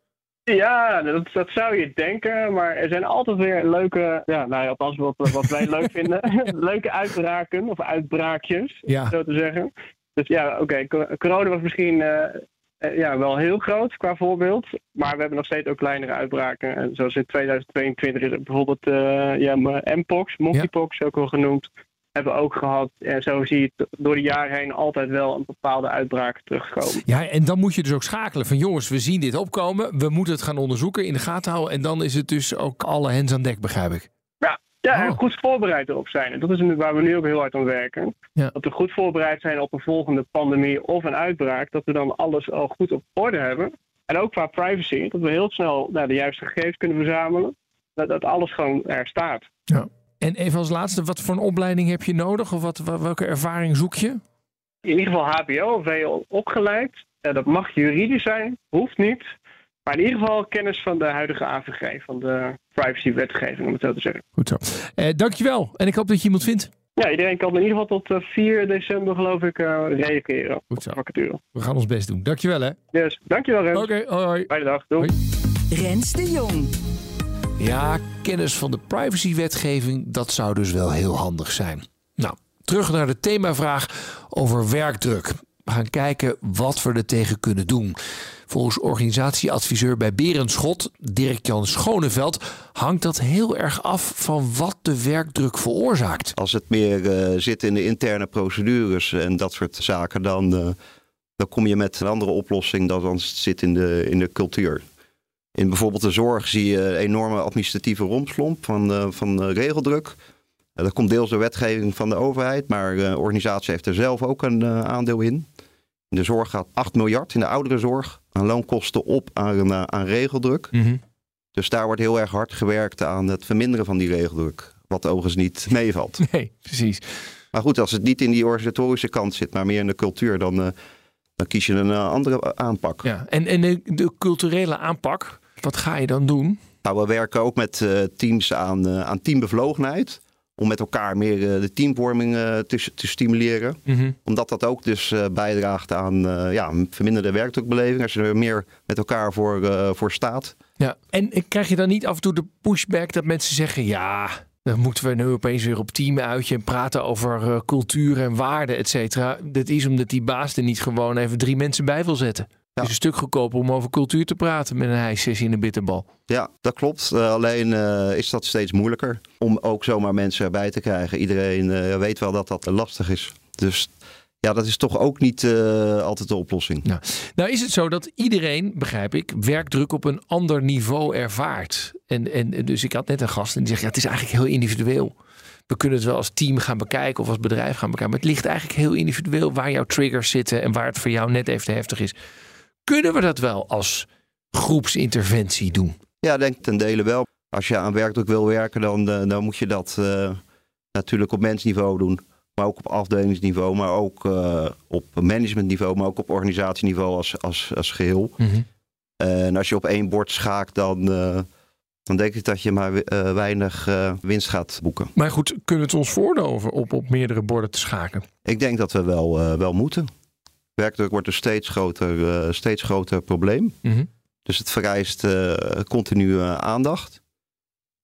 Ja, dat, dat zou je denken, maar er zijn altijd weer leuke, ja, nou ja, althans wat, wat wij leuk vinden, leuke uitbraken of uitbraakjes, ja. zo te zeggen. Dus ja, oké, okay, corona was misschien uh, ja, wel heel groot qua voorbeeld, maar we hebben nog steeds ook kleinere uitbraken. En zoals in 2022 is bijvoorbeeld uh, ja, Mpox, monkeypox ook wel genoemd, hebben we ook gehad. En zo zie je door de jaren heen altijd wel een bepaalde uitbraak terugkomen. Ja, en dan moet je dus ook schakelen van jongens, we zien dit opkomen. We moeten het gaan onderzoeken, in de gaten houden. En dan is het dus ook alle hens aan dek, begrijp ik. Ja, ja en goed voorbereid erop zijn. En dat is waar we nu ook heel hard aan werken. Ja. Dat we goed voorbereid zijn op een volgende pandemie of een uitbraak. Dat we dan alles al goed op orde hebben. En ook qua privacy, dat we heel snel nou, de juiste gegevens kunnen verzamelen. Dat, dat alles gewoon er staat. Ja. En even als laatste, wat voor een opleiding heb je nodig? Of wat, welke ervaring zoek je? In ieder geval HBO of WO opgeleid. Uh, dat mag juridisch zijn, hoeft niet. Maar in ieder geval kennis van de huidige AVG, van de privacy-wetgeving, om het zo te zeggen. Goed zo. Uh, dankjewel. En ik hoop dat je iemand vindt. Ja, iedereen kan in ieder geval tot uh, 4 december, geloof ik, reageren Goed zo. vacature. We gaan ons best doen. Dankjewel, hè. Yes, dankjewel, Rens. Oké, okay, hoi. Fijne dag. Doei. Hoi. Rens de Jong. Ja, kennis van de privacywetgeving, dat zou dus wel heel handig zijn. Nou, terug naar de themavraag over werkdruk. We gaan kijken wat we er tegen kunnen doen. Volgens organisatieadviseur bij Berenschot, Dirk-Jan Schoneveld, hangt dat heel erg af van wat de werkdruk veroorzaakt. Als het meer uh, zit in de interne procedures en dat soort zaken, dan, uh, dan kom je met een andere oplossing dan als het zit in de, in de cultuur. In bijvoorbeeld de zorg zie je een enorme administratieve rompslomp van, uh, van regeldruk. Dat komt deels door wetgeving van de overheid, maar de organisatie heeft er zelf ook een aandeel in. In de zorg gaat 8 miljard in de ouderenzorg aan loonkosten op aan, aan regeldruk. Mhm. Dus daar wordt heel erg hard gewerkt aan het verminderen van die regeldruk. Wat overigens niet meevalt. Nee, precies. Maar goed, als het niet in die organisatorische kant zit, maar meer in de cultuur, dan, dan kies je een andere aanpak. Ja, en, en de, de, culturele aanpak, wat ga je dan doen? Nou, we werken ook met teams aan, aan teambevlogenheid om met elkaar meer uh, de teamvorming uh, te, te, stimuleren. Mhm. Omdat dat ook dus uh, bijdraagt aan ja, een verminderde werkdrukbeleving. Als je er meer met elkaar voor, voor staat. Ja, en krijg je dan niet af en toe de pushback dat mensen zeggen... ja, dan moeten we nu opeens weer op team uitje en praten over cultuur en waarden, et cetera. Dat is omdat die baas er niet gewoon even drie mensen bij wil zetten. Het is een stuk goedkoper om over cultuur te praten met een hijssessie in een bitterbal. Ja, dat klopt. Uh, alleen uh, is dat steeds moeilijker om ook zomaar mensen erbij te krijgen. Iedereen uh, weet wel dat dat lastig is. Dus ja, dat is toch ook niet altijd de oplossing. Nou, nou is het zo dat iedereen, begrijp ik, werkdruk op een ander niveau ervaart. En, en dus ik had net een gast en die zegt, ja, het is eigenlijk heel individueel. We kunnen het wel als team gaan bekijken of als bedrijf gaan bekijken. Maar het ligt eigenlijk heel individueel waar jouw triggers zitten en waar het voor jou net even te heftig is. Kunnen we dat wel als groepsinterventie doen? Ja, denk ten dele wel. Als je aan werkdruk wil werken, dan, uh, dan moet je dat uh, natuurlijk op mensniveau doen. Maar ook op afdelingsniveau, maar ook uh, op managementniveau, maar ook op organisatieniveau als, als, als geheel. Mm -hmm. En als je op één bord schaakt, dan, dan denk ik dat je maar weinig winst gaat boeken. Maar goed, kunnen we het ons voordoen op, op meerdere borden te schaken? Ik denk dat we wel, wel moeten. Werkdruk wordt een steeds groter, steeds groter probleem. Mm -hmm. Dus het vereist continue aandacht.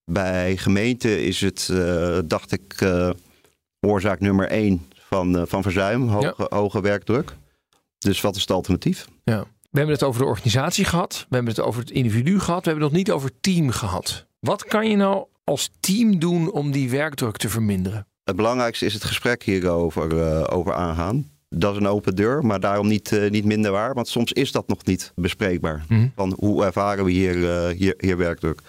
Bij gemeenten is het, dacht ik, oorzaak nummer één van, van verzuim, hoge, ja. hoge, werkdruk. Dus wat is het alternatief? Ja. We hebben het over de organisatie gehad, we hebben het over het individu gehad, we hebben het nog niet over team gehad. Wat kan je nou als team doen om die werkdruk te verminderen? Het belangrijkste is het gesprek hierover over aangaan dat is een open deur, maar daarom niet, uh, niet minder waar. Want soms is dat nog niet bespreekbaar. Mm -hmm. Van hoe ervaren we hier, uh, hier, hier werkdruk?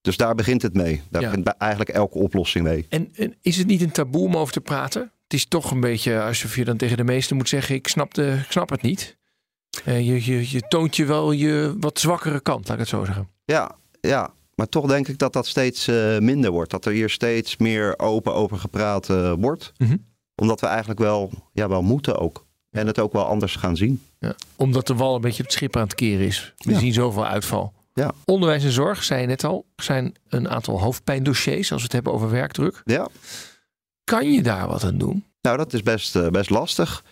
Dus daar begint het mee. Daar Ja. begint eigenlijk elke oplossing mee. En, en is het niet een taboe om over te praten? Het is toch een beetje alsof je dan tegen de meesten moet zeggen: ik snap, de, ik snap het niet. Eh, je, je, je toont je wel je wat zwakkere kant, laat ik het zo zeggen. Ja, ja. Maar toch denk ik dat dat steeds eh, minder wordt. Dat er hier steeds meer open over gepraat eh, wordt. Mhm. Omdat we eigenlijk wel, ja, wel moeten ook. En het ook wel anders gaan zien. Ja. Omdat de wal een beetje op het schip aan het keren is. We Ja. zien zoveel uitval. Ja. Onderwijs en zorg, zei je net al, zijn een aantal hoofdpijndossiers als we het hebben over werkdruk. Ja. Kan je daar wat aan doen? Nou, dat is best, best lastig.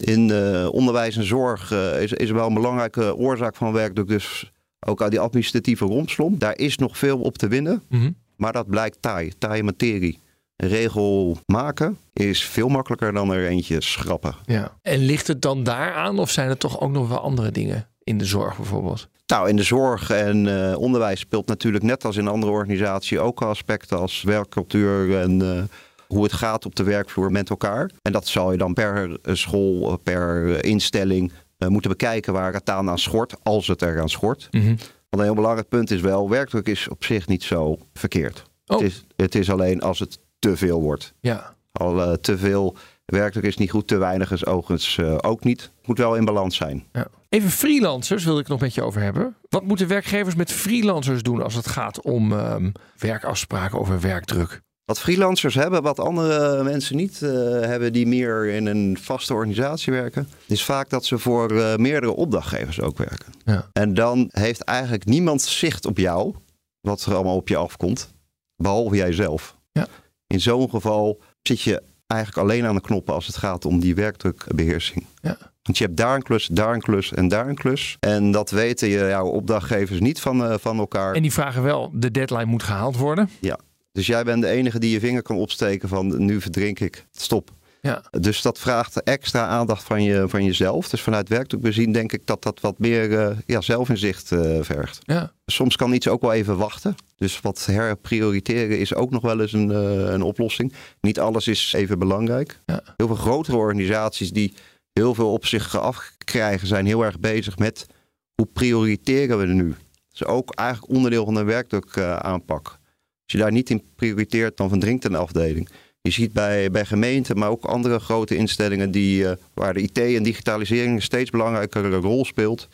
In eh, onderwijs en zorg eh, is, is wel een belangrijke oorzaak van werkdruk. Dus ook aan die administratieve rompslomp. Daar is nog veel op te winnen. Mhm. Maar dat blijkt taai, taaie materie. Een regel maken is veel makkelijker dan er eentje schrappen. Ja. En ligt het dan daaraan of zijn er toch ook nog wel andere dingen in de zorg bijvoorbeeld? Nou, in de zorg en eh, onderwijs speelt natuurlijk net als in andere organisaties ook aspecten als werkcultuur en hoe het gaat op de werkvloer met elkaar. En dat zal je dan per eh, school, eh, per eh, instelling moeten bekijken waar het aan aan schort, als het er aan schort. Mhm. Want een heel belangrijk punt is wel, werkdruk is op zich niet zo verkeerd. Oh. Het, is, het is alleen als het te veel wordt. Ja. Al te veel werkdruk is niet goed, te weinig is overigens ook niet. Het moet wel in balans zijn. Ja. Even freelancers wil ik nog met je over hebben. Wat moeten werkgevers met freelancers doen als het gaat om ehm, werkafspraken over werkdruk? Wat freelancers hebben, wat andere mensen niet eh, hebben die meer in een vaste organisatie werken, is vaak dat ze voor eh, meerdere opdrachtgevers ook werken. Ja. En dan heeft eigenlijk niemand zicht op jou, wat er allemaal op je afkomt, behalve jijzelf. Ja. In zo'n geval zit je eigenlijk alleen aan de knoppen als het gaat om die werkdrukbeheersing. Ja. Want je hebt daar een klus, daar een klus en daar een klus. En dat weten je, jouw opdrachtgevers niet van, eh, van elkaar. En die vragen wel, de deadline moet gehaald worden. Ja. Dus jij bent de enige die je vinger kan opsteken van nu verdrink ik. Stop. Ja. Dus dat vraagt extra aandacht van, je, van jezelf. Dus vanuit werkdruk bezien denk ik dat dat wat meer eh, ja, zelfinzicht eh, vergt. Ja. Soms kan iets ook wel even wachten. Dus wat herprioriteren is ook nog wel eens een, eh, een oplossing. Niet alles is even belangrijk. Ja. Heel veel grotere organisaties die heel veel op zich afkrijgen... zijn heel erg bezig met hoe prioriteren we nu. Dat is ook eigenlijk onderdeel van een werkdruk aanpak. Als je daar niet in prioriteert, dan verdrinkt een afdeling. Je ziet bij, bij gemeenten, maar ook andere grote instellingen die, eh, waar de IT en digitalisering een steeds belangrijkere rol speelt,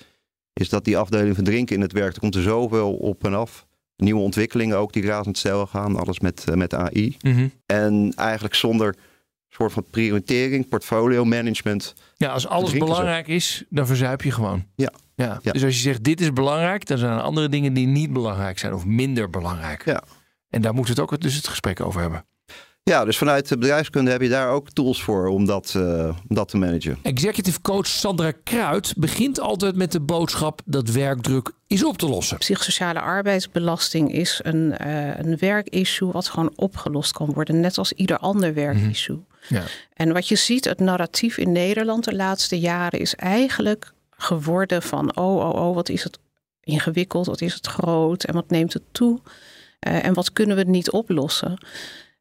is dat die afdeling van drinken in het werk, er komt er zoveel op en af. Nieuwe ontwikkelingen ook die razendsnel gaan, alles met, eh, met AI. Mhm. En eigenlijk zonder soort van prioritering, portfolio management. Ja, als alles ze. belangrijk is, dan verzuip je gewoon. Ja. Ja. Ja. Dus als je zegt dit is belangrijk, dan zijn er andere dingen die niet belangrijk zijn of minder belangrijk. Ja. En daar moeten we het ook dus het gesprek over hebben. Ja, dus vanuit de bedrijfskunde heb je daar ook tools voor om dat, eh, om dat te managen. Executive coach Sandra Kruid begint altijd met de boodschap dat werkdruk is op te lossen. Psychosociale arbeidsbelasting is een, eh, een werkissue wat gewoon opgelost kan worden, net als ieder ander werkissue. Ja. En wat je ziet, het narratief in Nederland de laatste jaren is eigenlijk geworden van oh, oh, oh, wat is het ingewikkeld, wat is het groot en wat neemt het toe Eh, en wat kunnen we niet oplossen.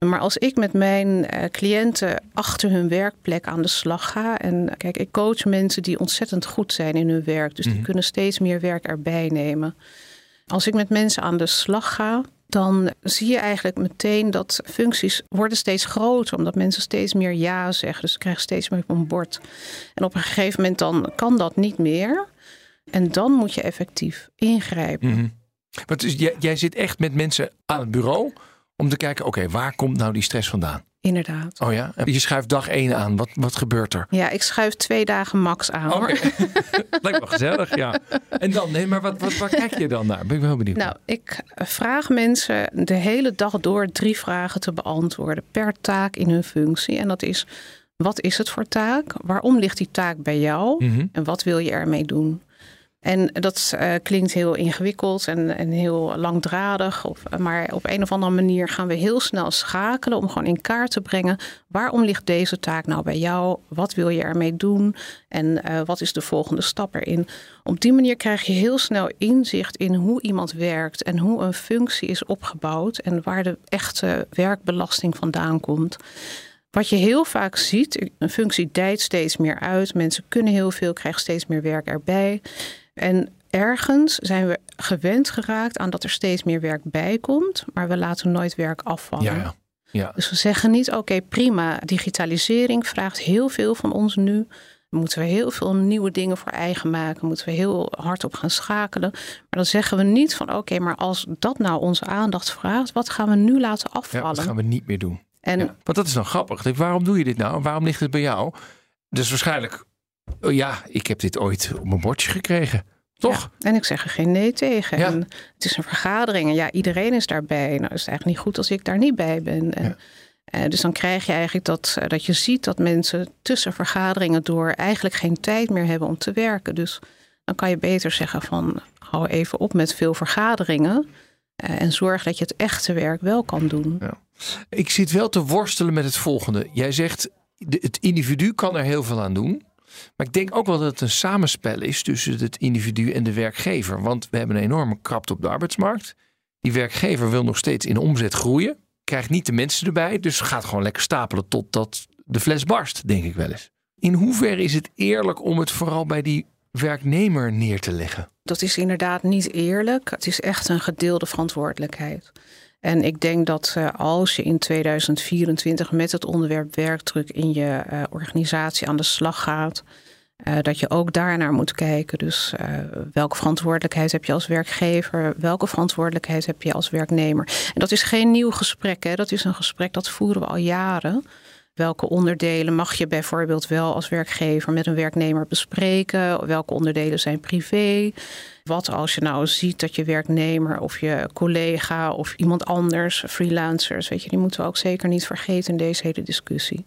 Maar als ik met mijn eh, cliënten achter hun werkplek aan de slag ga. En kijk, ik coach mensen die ontzettend goed zijn in hun werk. Dus die kunnen steeds meer werk erbij nemen. Als ik met mensen aan de slag ga, dan zie je eigenlijk meteen dat functies worden steeds groter. Omdat mensen steeds meer ja zeggen. Dus ze krijgen steeds meer op een bord. En op een gegeven moment dan kan dat niet meer. En dan moet je effectief ingrijpen. Mhm. Maar dus, jij, jij zit echt met mensen aan het bureau om te kijken, oké, waar komt nou die stress vandaan? Inderdaad. Oh ja, je schuift dag één aan. Wat, wat gebeurt er? Ja, ik schuif twee dagen max aan. Oké. Hoor. Lijkt wel gezellig, ja. En dan, nee, maar wat, wat, waar kijk je dan naar? Ben ik wel benieuwd. Nou, ik vraag mensen de hele dag door drie vragen te beantwoorden per taak in hun functie. En dat is: wat is het voor taak? Waarom ligt die taak bij jou? Mhm. En wat wil je ermee doen? En dat eh, klinkt heel ingewikkeld en, en heel langdradig. Of, maar op een of andere manier gaan we heel snel schakelen om gewoon in kaart te brengen. Waarom ligt deze taak nou bij jou? Wat wil je ermee doen? En eh, wat is de volgende stap erin? Op die manier krijg je heel snel inzicht in hoe iemand werkt en hoe een functie is opgebouwd en waar de echte werkbelasting vandaan komt. Wat je heel vaak ziet, een functie dijt steeds meer uit. Mensen kunnen heel veel, krijgen steeds meer werk erbij. En ergens zijn we gewend geraakt aan dat er steeds meer werk bij komt, maar we laten nooit werk afvallen. Ja, ja. ja. Dus we zeggen niet, oké, prima, digitalisering vraagt heel veel van ons nu. Moeten we heel veel nieuwe dingen voor eigen maken? Moeten we heel hard op gaan schakelen? Maar dan zeggen we niet van, oké, maar als dat nou onze aandacht vraagt, wat gaan we nu laten Ja, afvallen? dat gaan we niet meer doen. En Ja, want dat is dan grappig. Waarom doe je dit nou? Waarom ligt het bij jou? Dus waarschijnlijk, oh ja, ik heb dit ooit op mijn bordje gekregen. Toch? Ja, en ik zeg er geen nee tegen. Ja. En het is een vergadering en ja, iedereen is daarbij. Nou, is het eigenlijk niet goed als ik daar niet bij ben. En, eh, dus dan krijg je eigenlijk dat, eh, dat je ziet dat mensen tussen vergaderingen door eigenlijk geen tijd meer hebben om te werken. Dus dan kan je beter zeggen van hou even op met veel vergaderingen. eh, en zorg dat je het echte werk wel kan doen. Ik zit wel te worstelen met het volgende. Jij zegt, de- het individu kan er heel veel aan doen. Maar ik denk ook wel dat het een samenspel is tussen het individu en de werkgever. Want we hebben een enorme krapte op de arbeidsmarkt. Die werkgever wil nog steeds in omzet groeien. Krijgt niet de mensen erbij. Dus gaat gewoon lekker stapelen totdat de fles barst, denk ik wel eens. In hoeverre is het eerlijk om het vooral bij die werknemer neer te leggen? Dat is inderdaad niet eerlijk. Het is echt een gedeelde verantwoordelijkheid. En ik denk dat eh, als je in 2024 met het onderwerp werkdruk in je eh, organisatie aan de slag gaat, eh, dat je ook daarnaar moet kijken. Dus welke verantwoordelijkheid heb je als werkgever? Welke verantwoordelijkheid heb je als werknemer? En dat is geen nieuw gesprek. Hè? Dat is een gesprek dat voeren we al jaren. Welke onderdelen mag je bijvoorbeeld wel als werkgever met een werknemer bespreken? Welke onderdelen zijn privé? Wat als je nou ziet dat je werknemer of je collega of iemand anders, freelancers, weet je, die moeten we ook zeker niet vergeten in deze hele discussie.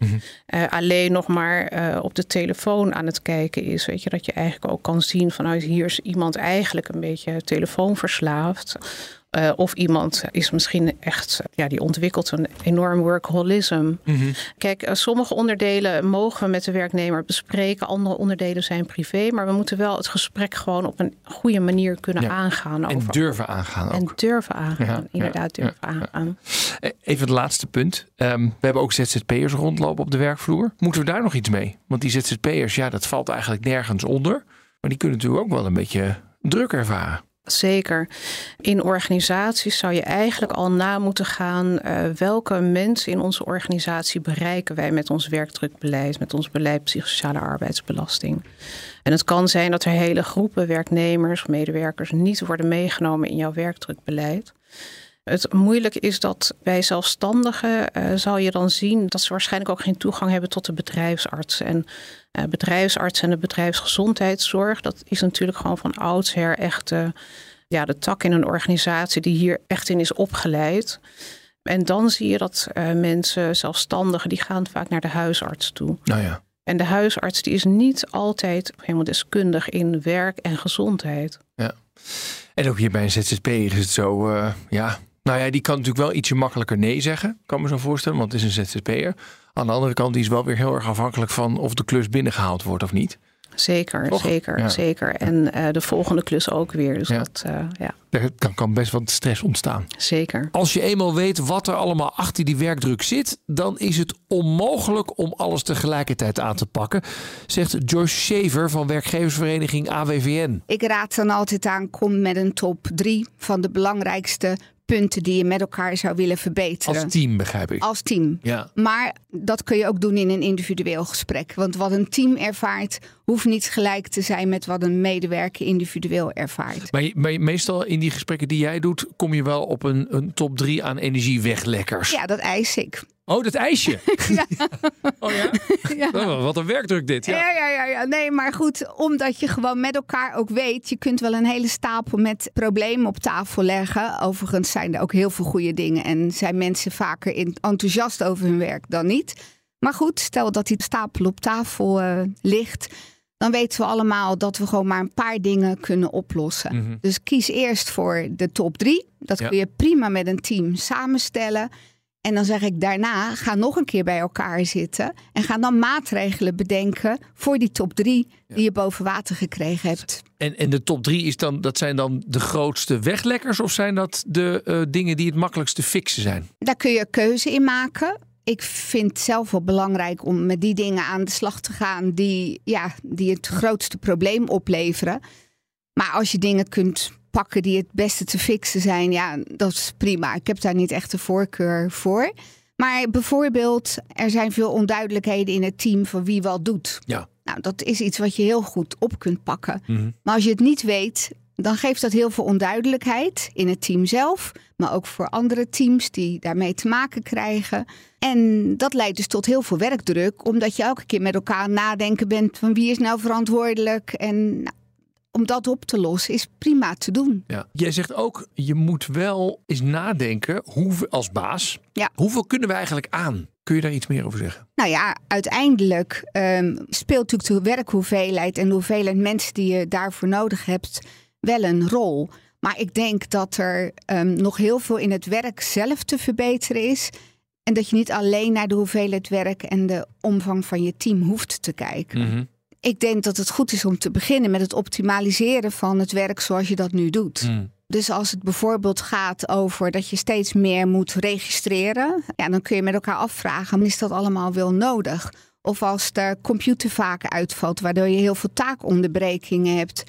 Eh, alleen nog maar eh, op de telefoon aan het kijken is, weet je, dat je eigenlijk ook kan zien vanuit hier is iemand eigenlijk een beetje telefoonverslaafd. Eh, of iemand is misschien echt, ja, die ontwikkelt een enorm workaholism. Kijk, eh, sommige onderdelen mogen we met de werknemer bespreken, andere onderdelen zijn privé, maar we moeten wel het gesprek gewoon op een goede manier kunnen Ja. aangaan. En over- durven aangaan ook. en durven aangaan, Ja, inderdaad durven aangaan. Eh, Even het laatste punt. Ehm, we hebben ook ZZP'ers rondlopen op de werkvloer. Moeten we daar nog iets mee? Want die ZZP'ers, ja, dat valt eigenlijk nergens onder. Maar die kunnen natuurlijk ook wel een beetje druk ervaren. Zeker. In organisaties zou je eigenlijk al na moeten gaan uh, welke mensen in onze organisatie bereiken wij met ons werkdrukbeleid, met ons beleid psychosociale arbeidsbelasting. En het kan zijn dat er hele groepen werknemers, medewerkers niet worden meegenomen in jouw werkdrukbeleid. Het moeilijke is dat bij zelfstandigen uh, zal je dan zien dat ze waarschijnlijk ook geen toegang hebben tot de bedrijfsarts. En uh, bedrijfsarts en de bedrijfsgezondheidszorg, dat is natuurlijk gewoon van oudsher echt uh, ja, de tak in een organisatie die hier echt in is opgeleid. En dan zie je dat mensen, zelfstandigen, die gaan vaak naar de huisarts toe. Nou ja. En de huisarts die is niet altijd helemaal deskundig in werk en gezondheid. Ja. En ook hier bij een ZZP is het zo, ja, nou ja, die kan natuurlijk wel ietsje makkelijker nee zeggen. Kan me zo voorstellen, want het is een ZZP'er. Aan de andere kant, die is wel weer heel erg afhankelijk van of de klus binnengehaald wordt of niet. Zeker, zeker, zeker. En uh, de volgende klus ook weer. Dus ja. dat, uh, ja. Er kan, kan best wat stress ontstaan. Zeker. Als je eenmaal weet wat er allemaal achter die werkdruk zit, dan is het onmogelijk om alles tegelijkertijd aan te pakken, zegt Joyce Shaver van werkgeversvereniging AWVN. Ik raad dan altijd aan, kom met een top drie van de belangrijkste punten die je met elkaar zou willen verbeteren. Als team, begrijp ik. Als team. Ja. Maar dat kun je ook doen in een individueel gesprek. Want wat een team ervaart, hoeft niet gelijk te zijn met wat een medewerker individueel ervaart. Maar, maar meestal in die gesprekken die jij doet, kom je wel op een, een top drie aan energieweglekkers. Ja, dat eis ik. Oh, dat ijsje. ja. Oh ja? ja. Oh, wat een werkdruk dit. Ja. Ja, ja, ja, ja. Nee, maar goed, omdat je gewoon met elkaar ook weet. Je kunt wel een hele stapel met problemen op tafel leggen. Overigens zijn er ook heel veel goede dingen. En zijn mensen vaker enthousiast over hun werk dan niet. Maar goed, stel dat die stapel op tafel uh, ligt. Dan weten we allemaal dat we gewoon maar een paar dingen kunnen oplossen. Mhm. Dus kies eerst voor de top drie. Dat Ja. kun je prima met een team samenstellen. En dan zeg ik daarna, ga nog een keer bij elkaar zitten. En ga dan maatregelen bedenken voor die top drie die je boven water gekregen hebt. En, en de top drie is dan, dat zijn dan de grootste weglekkers? Of zijn dat de eh, dingen die het makkelijkst te fixen zijn? Daar kun je keuze in maken. Ik vind het zelf wel belangrijk om met die dingen aan de slag te gaan die, ja, die het grootste probleem opleveren. Maar als je dingen kunt pakken die het beste te fixen zijn, ja, dat is prima. Ik heb daar niet echt een voorkeur voor. Maar bijvoorbeeld, er zijn veel onduidelijkheden in het team van wie wat doet. Ja. Nou, dat is iets wat je heel goed op kunt pakken. Mhm. Maar als je het niet weet, dan geeft dat heel veel onduidelijkheid in het team zelf, maar ook voor andere teams die daarmee te maken krijgen. En dat leidt dus tot heel veel werkdruk, omdat je elke keer met elkaar nadenken bent van wie is nou verantwoordelijk. En nou, om dat op te lossen is prima te doen. Ja. Jij zegt ook, je moet wel eens nadenken hoeveel, als baas. Ja. Hoeveel kunnen we eigenlijk aan? Kun je daar iets meer over zeggen? Nou ja, uiteindelijk ehm, speelt natuurlijk de werkhoeveelheid en de hoeveelheid mensen die je daarvoor nodig hebt wel een rol. Maar ik denk dat er ehm, nog heel veel in het werk zelf te verbeteren is. En dat je niet alleen naar de hoeveelheid werk en de omvang van je team hoeft te kijken. Mhm. Ik denk dat het goed is om te beginnen met het optimaliseren van het werk zoals je dat nu doet. Mm. Dus als het bijvoorbeeld gaat over dat je steeds meer moet registreren, ja, dan kun je met elkaar afvragen: is dat allemaal wel nodig? Of als de computer vaak uitvalt, waardoor je heel veel taakonderbrekingen hebt.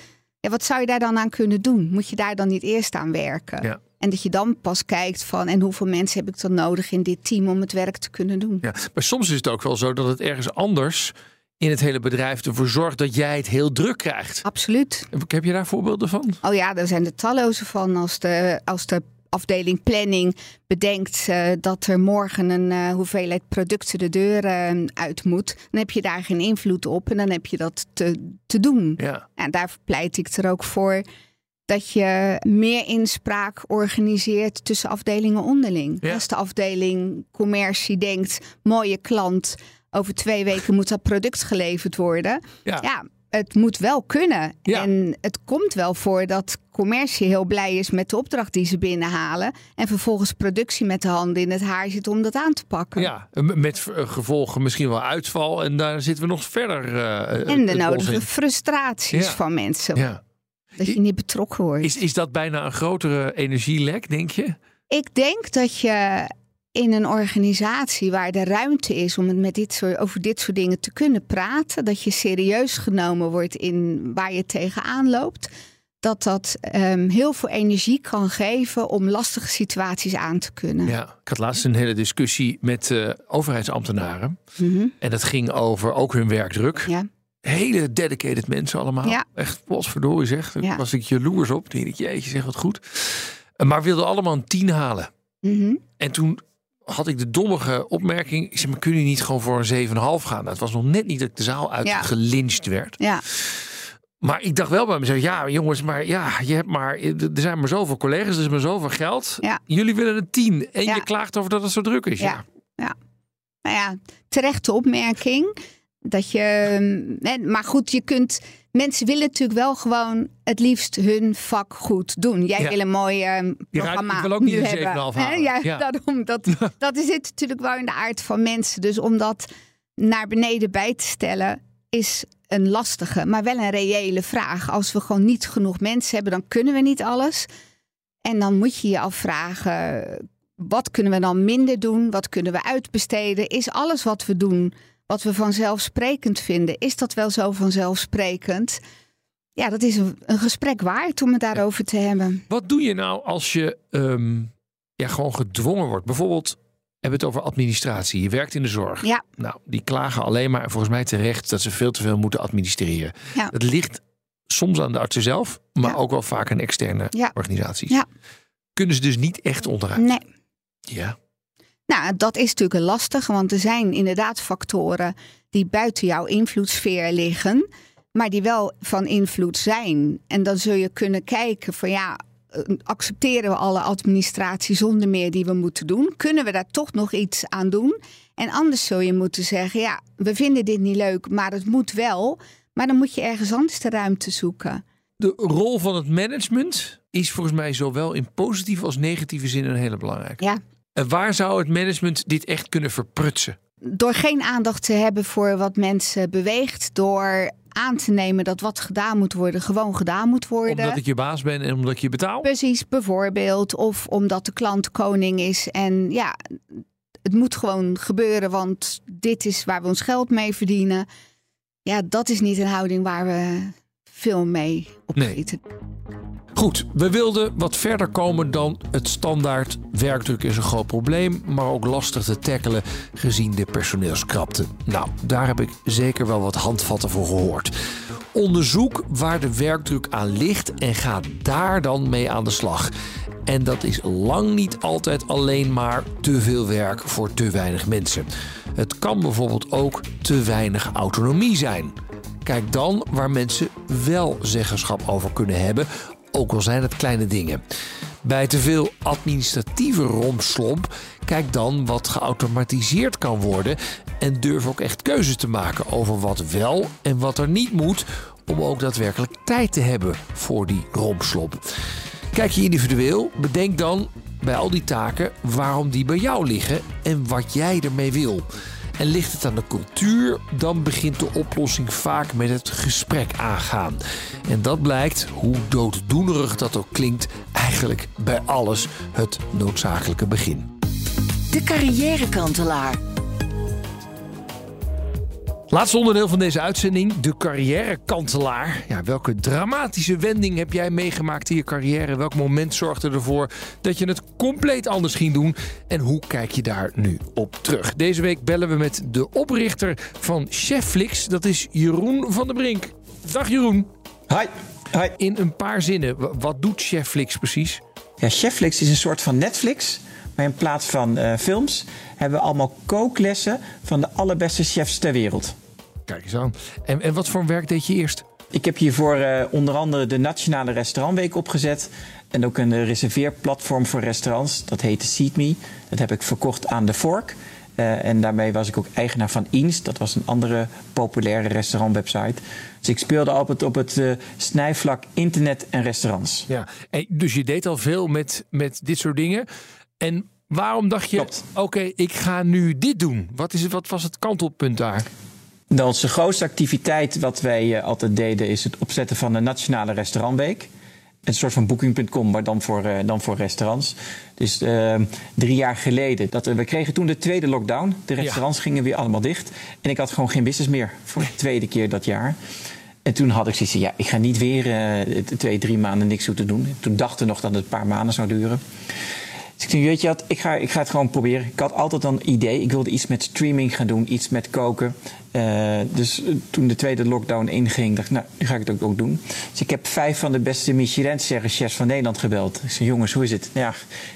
Ja, wat zou je daar dan aan kunnen doen? Moet je daar dan niet eerst aan werken? Ja. En dat je dan pas kijkt van en hoeveel mensen heb ik dan nodig in dit team om het werk te kunnen doen? Ja. Maar soms is het ook wel zo dat het ergens anders in het hele bedrijf ervoor zorgt dat jij het heel druk krijgt. Absoluut. Heb je daar voorbeelden van? Oh ja, daar zijn er talloze van. Als de, als de afdeling planning bedenkt eh, dat er morgen een eh, hoeveelheid producten de deur eh, uit moet, dan heb je daar geen invloed op en dan heb je dat te, te doen. Ja. En daar pleit ik er ook voor dat je meer inspraak organiseert tussen afdelingen onderling. Ja. Als de afdeling commercie denkt, mooie klant, over twee weken moet dat product geleverd worden. Ja. ja het moet wel kunnen. Ja. En het komt wel voor dat commercie heel blij is met de opdracht die ze binnenhalen. En vervolgens productie met de handen in het haar zit om dat aan te pakken. Ja, met eh, gevolgen misschien wel uitval. En daar zitten we nog verder. eh, En de nodige frustraties Ja. van mensen. Ja. Dat je niet betrokken wordt. Is, is dat bijna een grotere energielek, denk je? Ik denk dat je in een organisatie waar de ruimte is om het met dit soort, over dit soort dingen te kunnen praten, dat je serieus genomen wordt in waar je tegenaan loopt, dat dat ehm, heel veel energie kan geven om lastige situaties aan te kunnen. Ja, ik had laatst een hele discussie met uh, overheidsambtenaren. Mhm. En dat ging over ook hun werkdruk. Ja. Hele dedicated mensen allemaal. Ja. Echt, verdorie zeg. Daar Ja. was ik jaloers op. Die ik, jeetje, zeg wat goed. Maar wilden allemaal een tien halen. Mhm. En toen had ik de dommige opmerking. Ik zei, maar kunnen jullie niet gewoon voor een 7,5 gaan? Nou, het was nog net niet dat ik de zaal uit Ja. werd. Ja. Maar ik dacht wel bij mezelf, ja jongens, maar ja, je hebt maar, er zijn maar zoveel collega's, er is maar zoveel geld. Ja. Jullie willen een tien en Ja. je klaagt over dat het zo druk is. Ja. Ja. Nou ja, terechte opmerking. Dat je, hè, maar goed, je kunt. Mensen willen natuurlijk wel gewoon het liefst hun vak goed doen. Jij Ja. wil een mooi eh, programma ik wil ook niet een hebben. 7,5 hè? halen. Ja, Ja. Daarom, dat, dat zit natuurlijk wel in de aard van mensen. Dus om dat naar beneden bij te stellen is een lastige, maar wel een reële vraag. Als we gewoon niet genoeg mensen hebben, dan kunnen we niet alles. En dan moet je je afvragen, wat kunnen we dan minder doen? Wat kunnen we uitbesteden? Is alles wat we doen, wat we vanzelfsprekend vinden, is dat wel zo vanzelfsprekend? Ja, dat is een, een gesprek waard om het daarover te hebben. Wat doe je nou als je ehm, ja, gewoon gedwongen wordt? Bijvoorbeeld, we hebben het over administratie. Je werkt in de zorg. Ja. Nou, die klagen alleen maar, volgens mij terecht, dat ze veel te veel moeten administreren. Ja. Het ligt soms aan de artsen zelf, maar Ja. ook wel vaak aan externe Ja. organisaties. Ja. Kunnen ze dus niet echt onderuit? Nee. Ja. Nou, dat is natuurlijk een lastige, want er zijn inderdaad factoren die buiten jouw invloedssfeer liggen, maar die wel van invloed zijn. En dan zul je kunnen kijken van ja, eh, accepteren we alle administratie zonder meer die we moeten doen? Kunnen we daar toch nog iets aan doen? En anders zul je moeten zeggen, ja, we vinden dit niet leuk, maar het moet wel. Maar dan moet je ergens anders de ruimte zoeken. De rol van het management is volgens mij zowel in positieve als negatieve zin een hele belangrijke. Ja. En waar zou het management dit echt kunnen verprutsen? door geen aandacht te hebben voor wat mensen beweegt, door aan te nemen dat wat gedaan moet worden, gewoon gedaan moet worden. Omdat ik je baas ben en omdat ik je betaal? Precies, bijvoorbeeld. Of omdat de klant koning is. En ja, het moet gewoon gebeuren, want dit is waar we ons geld mee verdienen. Ja, dat is niet een houding waar we veel mee opschieten. Goed, we wilden wat verder komen dan het standaard. Werkdruk is een groot probleem, maar ook lastig te tackelen gezien de personeelskrapte. Nou, daar heb ik zeker wel wat handvatten voor gehoord. Onderzoek waar de werkdruk aan ligt en ga daar dan mee aan de slag. En dat is lang niet altijd alleen maar te veel werk voor te weinig mensen. Het kan bijvoorbeeld ook te weinig autonomie zijn. Kijk dan waar mensen wel zeggenschap over kunnen hebben, ook al zijn het kleine dingen. Bij te veel administratieve rompslomp, kijk dan wat geautomatiseerd kan worden en durf ook echt keuzes te maken over wat wel en wat er niet moet, om ook daadwerkelijk tijd te hebben voor die rompslomp. Kijk je individueel, bedenk dan bij al die taken waarom die bij jou liggen en wat jij ermee wil. En ligt het aan de cultuur, dan begint de oplossing vaak met het gesprek aangaan. En dat blijkt, hoe dooddoenerig dat ook klinkt, eigenlijk bij alles het noodzakelijke begin. De carrièrekantelaar. Laatste onderdeel van deze uitzending, de carrièrekantelaar. Ja, welke dramatische wending heb jij meegemaakt in je carrière? Welk moment zorgde ervoor dat je het compleet anders ging doen? En hoe kijk je daar nu op terug? Deze week bellen we met de oprichter van Chefflix. Dat is Jeroen van der Brink. Dag Jeroen. Hi. Hi. In een paar zinnen, wat doet Chefflix precies? Ja, Chefflix is een soort van Netflix. Maar in plaats van eh, films hebben we allemaal kooklessen van de allerbeste chefs ter wereld. Kijk eens aan. En, en wat voor werk deed je eerst? Ik heb hiervoor eh, onder andere de Nationale Restaurantweek opgezet. En ook een reserveerplatform voor restaurants. Dat heette SeatMe. Dat heb ik verkocht aan The Fork. Eh, en daarmee was ik ook eigenaar van Eens. Dat was een andere populaire restaurantwebsite. Dus ik speelde altijd op het eh, snijvlak internet en restaurants. Ja, en dus je deed al veel met, met dit soort dingen. En waarom dacht je, oké, ik ga nu dit doen? Wat, is het, wat was het kantelpunt daar? Nou, onze grootste activiteit wat wij eh, altijd deden is het opzetten van de Nationale Restaurantweek. Een soort van booking.com, maar dan voor, eh, dan voor restaurants. Dus eh, drie jaar geleden. Dat, eh, we kregen toen de tweede lockdown. De restaurants gingen weer allemaal dicht. En ik had gewoon geen business meer voor de tweede keer dat jaar. En toen had ik zoiets ja, ik ga niet weer uh, twee, drie maanden niks hoeven doen. Toen dacht ik nog dat het een paar maanden zou duren. Dus ik denk, weet je wat, ik ga, ik ga het gewoon proberen. Ik had altijd een idee. Ik wilde iets met streaming gaan doen, iets met koken. Uh, dus toen de tweede lockdown inging, dacht ik, nou, nu ga ik het ook, ook doen. Dus ik heb vijf van de beste Michelin-chefs van Nederland gebeld. Ik zei, jongens, hoe is het? Ja,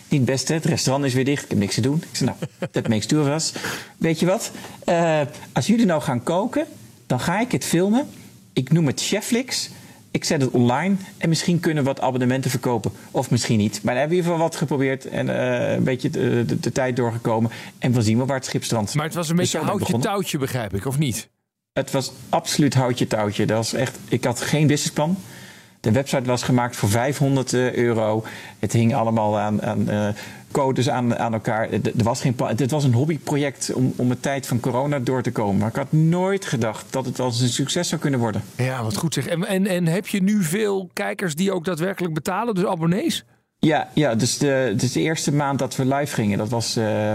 niet het beste. Het restaurant is weer dicht. Ik heb niks te doen. Ik zei, nou, dat makes two of us. Weet je wat? Uh, als jullie nou gaan koken, dan ga ik het filmen. Ik noem het Cheflix. Ik zet het online en misschien kunnen we wat abonnementen verkopen. Of misschien niet. Maar dan hebben we in ieder geval wat geprobeerd en uh, een beetje de, de, de, tijd doorgekomen. En we zien wel waar het schip strandt. Maar het was een Dus beetje zo ben ik houtje begonnen. touwtje, begrijp ik, of niet? Het was absoluut houtje touwtje. Dat was echt, ik had geen businessplan. De website was gemaakt voor 500 euro. Het hing allemaal aan, aan uh, codes aan, aan elkaar. Er was geen plan. Het was een hobbyproject om, om de tijd van corona door te komen. Maar ik had nooit gedacht dat het eens een succes zou kunnen worden. Ja, wat goed zeg. En, en, en heb je nu veel kijkers die ook daadwerkelijk betalen, dus abonnees? Ja, ja dus, de, dus de eerste maand dat we live gingen, dat was uh,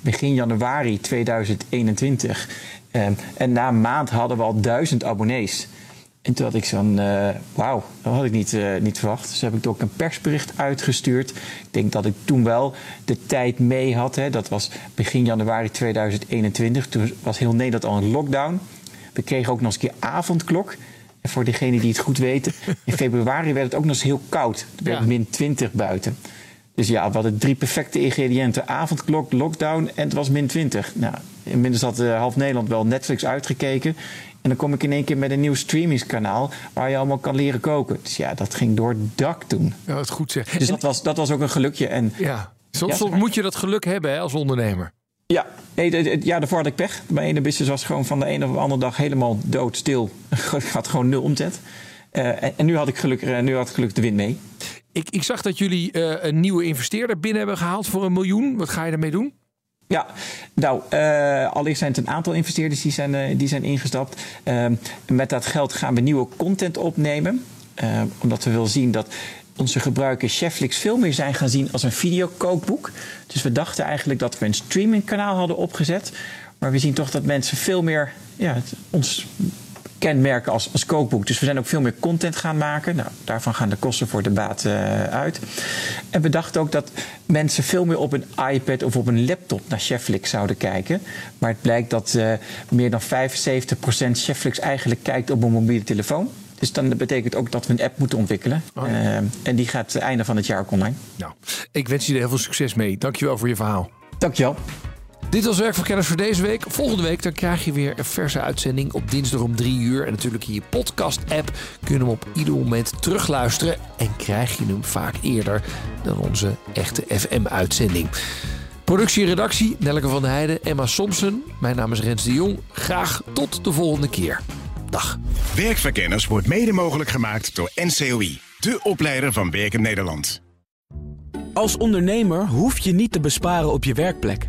begin januari 2021. Uh, en na een maand hadden we al duizend abonnees. En toen had ik zo'n, uh, wauw, dat had ik niet, uh, niet verwacht. Dus heb ik ook een persbericht uitgestuurd. Ik denk dat ik toen wel de tijd mee had. Hè. Dat was begin januari 2021. Toen was heel Nederland al een lockdown. We kregen ook nog eens een keer avondklok. En voor degenen die het goed weten, in februari werd het ook nog eens heel koud. Het werd Ja. min 20 buiten. Dus ja, we hadden drie perfecte ingrediënten. Avondklok, lockdown en het was min 20. Nou, inmiddels had uh, half Nederland wel Netflix uitgekeken. En dan kom ik in één keer met een nieuw streamingskanaal... waar je allemaal kan leren koken. Dus ja, dat ging door het dak toen. Ja, wat goed zeg. Dus dat was, dat was ook een gelukje. En Ja, soms, Ja, soms moet je dat geluk hebben hè, als ondernemer. ja, nee, de- de- ja, daarvoor had ik pech. Mijn ene business was gewoon van de ene of de andere dag helemaal doodstil. Ik had gewoon nul omzet. Eh, en, en nu had ik geluk, eh, nu had ik geluk de wind mee. Ik, ik zag dat jullie eh, een nieuwe investeerder binnen hebben gehaald voor een miljoen. Wat ga je ermee doen? Ja, nou, eh, allereerst zijn het een aantal investeerders die zijn, eh, die zijn ingestapt. Ehm, met dat geld gaan we nieuwe content opnemen. Ehm, omdat we willen zien dat onze gebruikers Cheflix veel meer zijn gaan zien als een videokookboek. Dus we dachten eigenlijk dat we een streamingkanaal hadden opgezet. Maar we zien toch dat mensen veel meer ja, ons kenmerken als, als kookboek. Dus we zijn ook veel meer content gaan maken. Nou, daarvan gaan de kosten voor de baat eh, uit. En we dachten ook dat mensen veel meer op een iPad of op een laptop naar Cheflix zouden kijken. Maar het blijkt dat eh, meer dan 75% Cheflix eigenlijk kijkt op een mobiele telefoon. Dus dan betekent ook dat we een app moeten ontwikkelen. Eh, en die gaat het einde van het jaar ook online. Nou, ik wens er heel veel succes mee. Dankjewel voor je verhaal. Dankjewel. Dit was Werk voor Kennis voor deze week. Volgende week dan krijg je weer een verse uitzending op dinsdag om 3 uur. En natuurlijk in je podcast-app kun je hem op ieder moment terugluisteren. En krijg je hem vaak eerder dan onze echte FM-uitzending. Productie en redactie, Nelleke van der Heijden, Emma Somsen. Mijn naam is Rens de Jong. Graag tot de volgende keer. Dag. Werkverkenners wordt mede mogelijk gemaakt door NCOI, de opleider van Werken Nederland. Als ondernemer hoef je niet te besparen op je werkplek.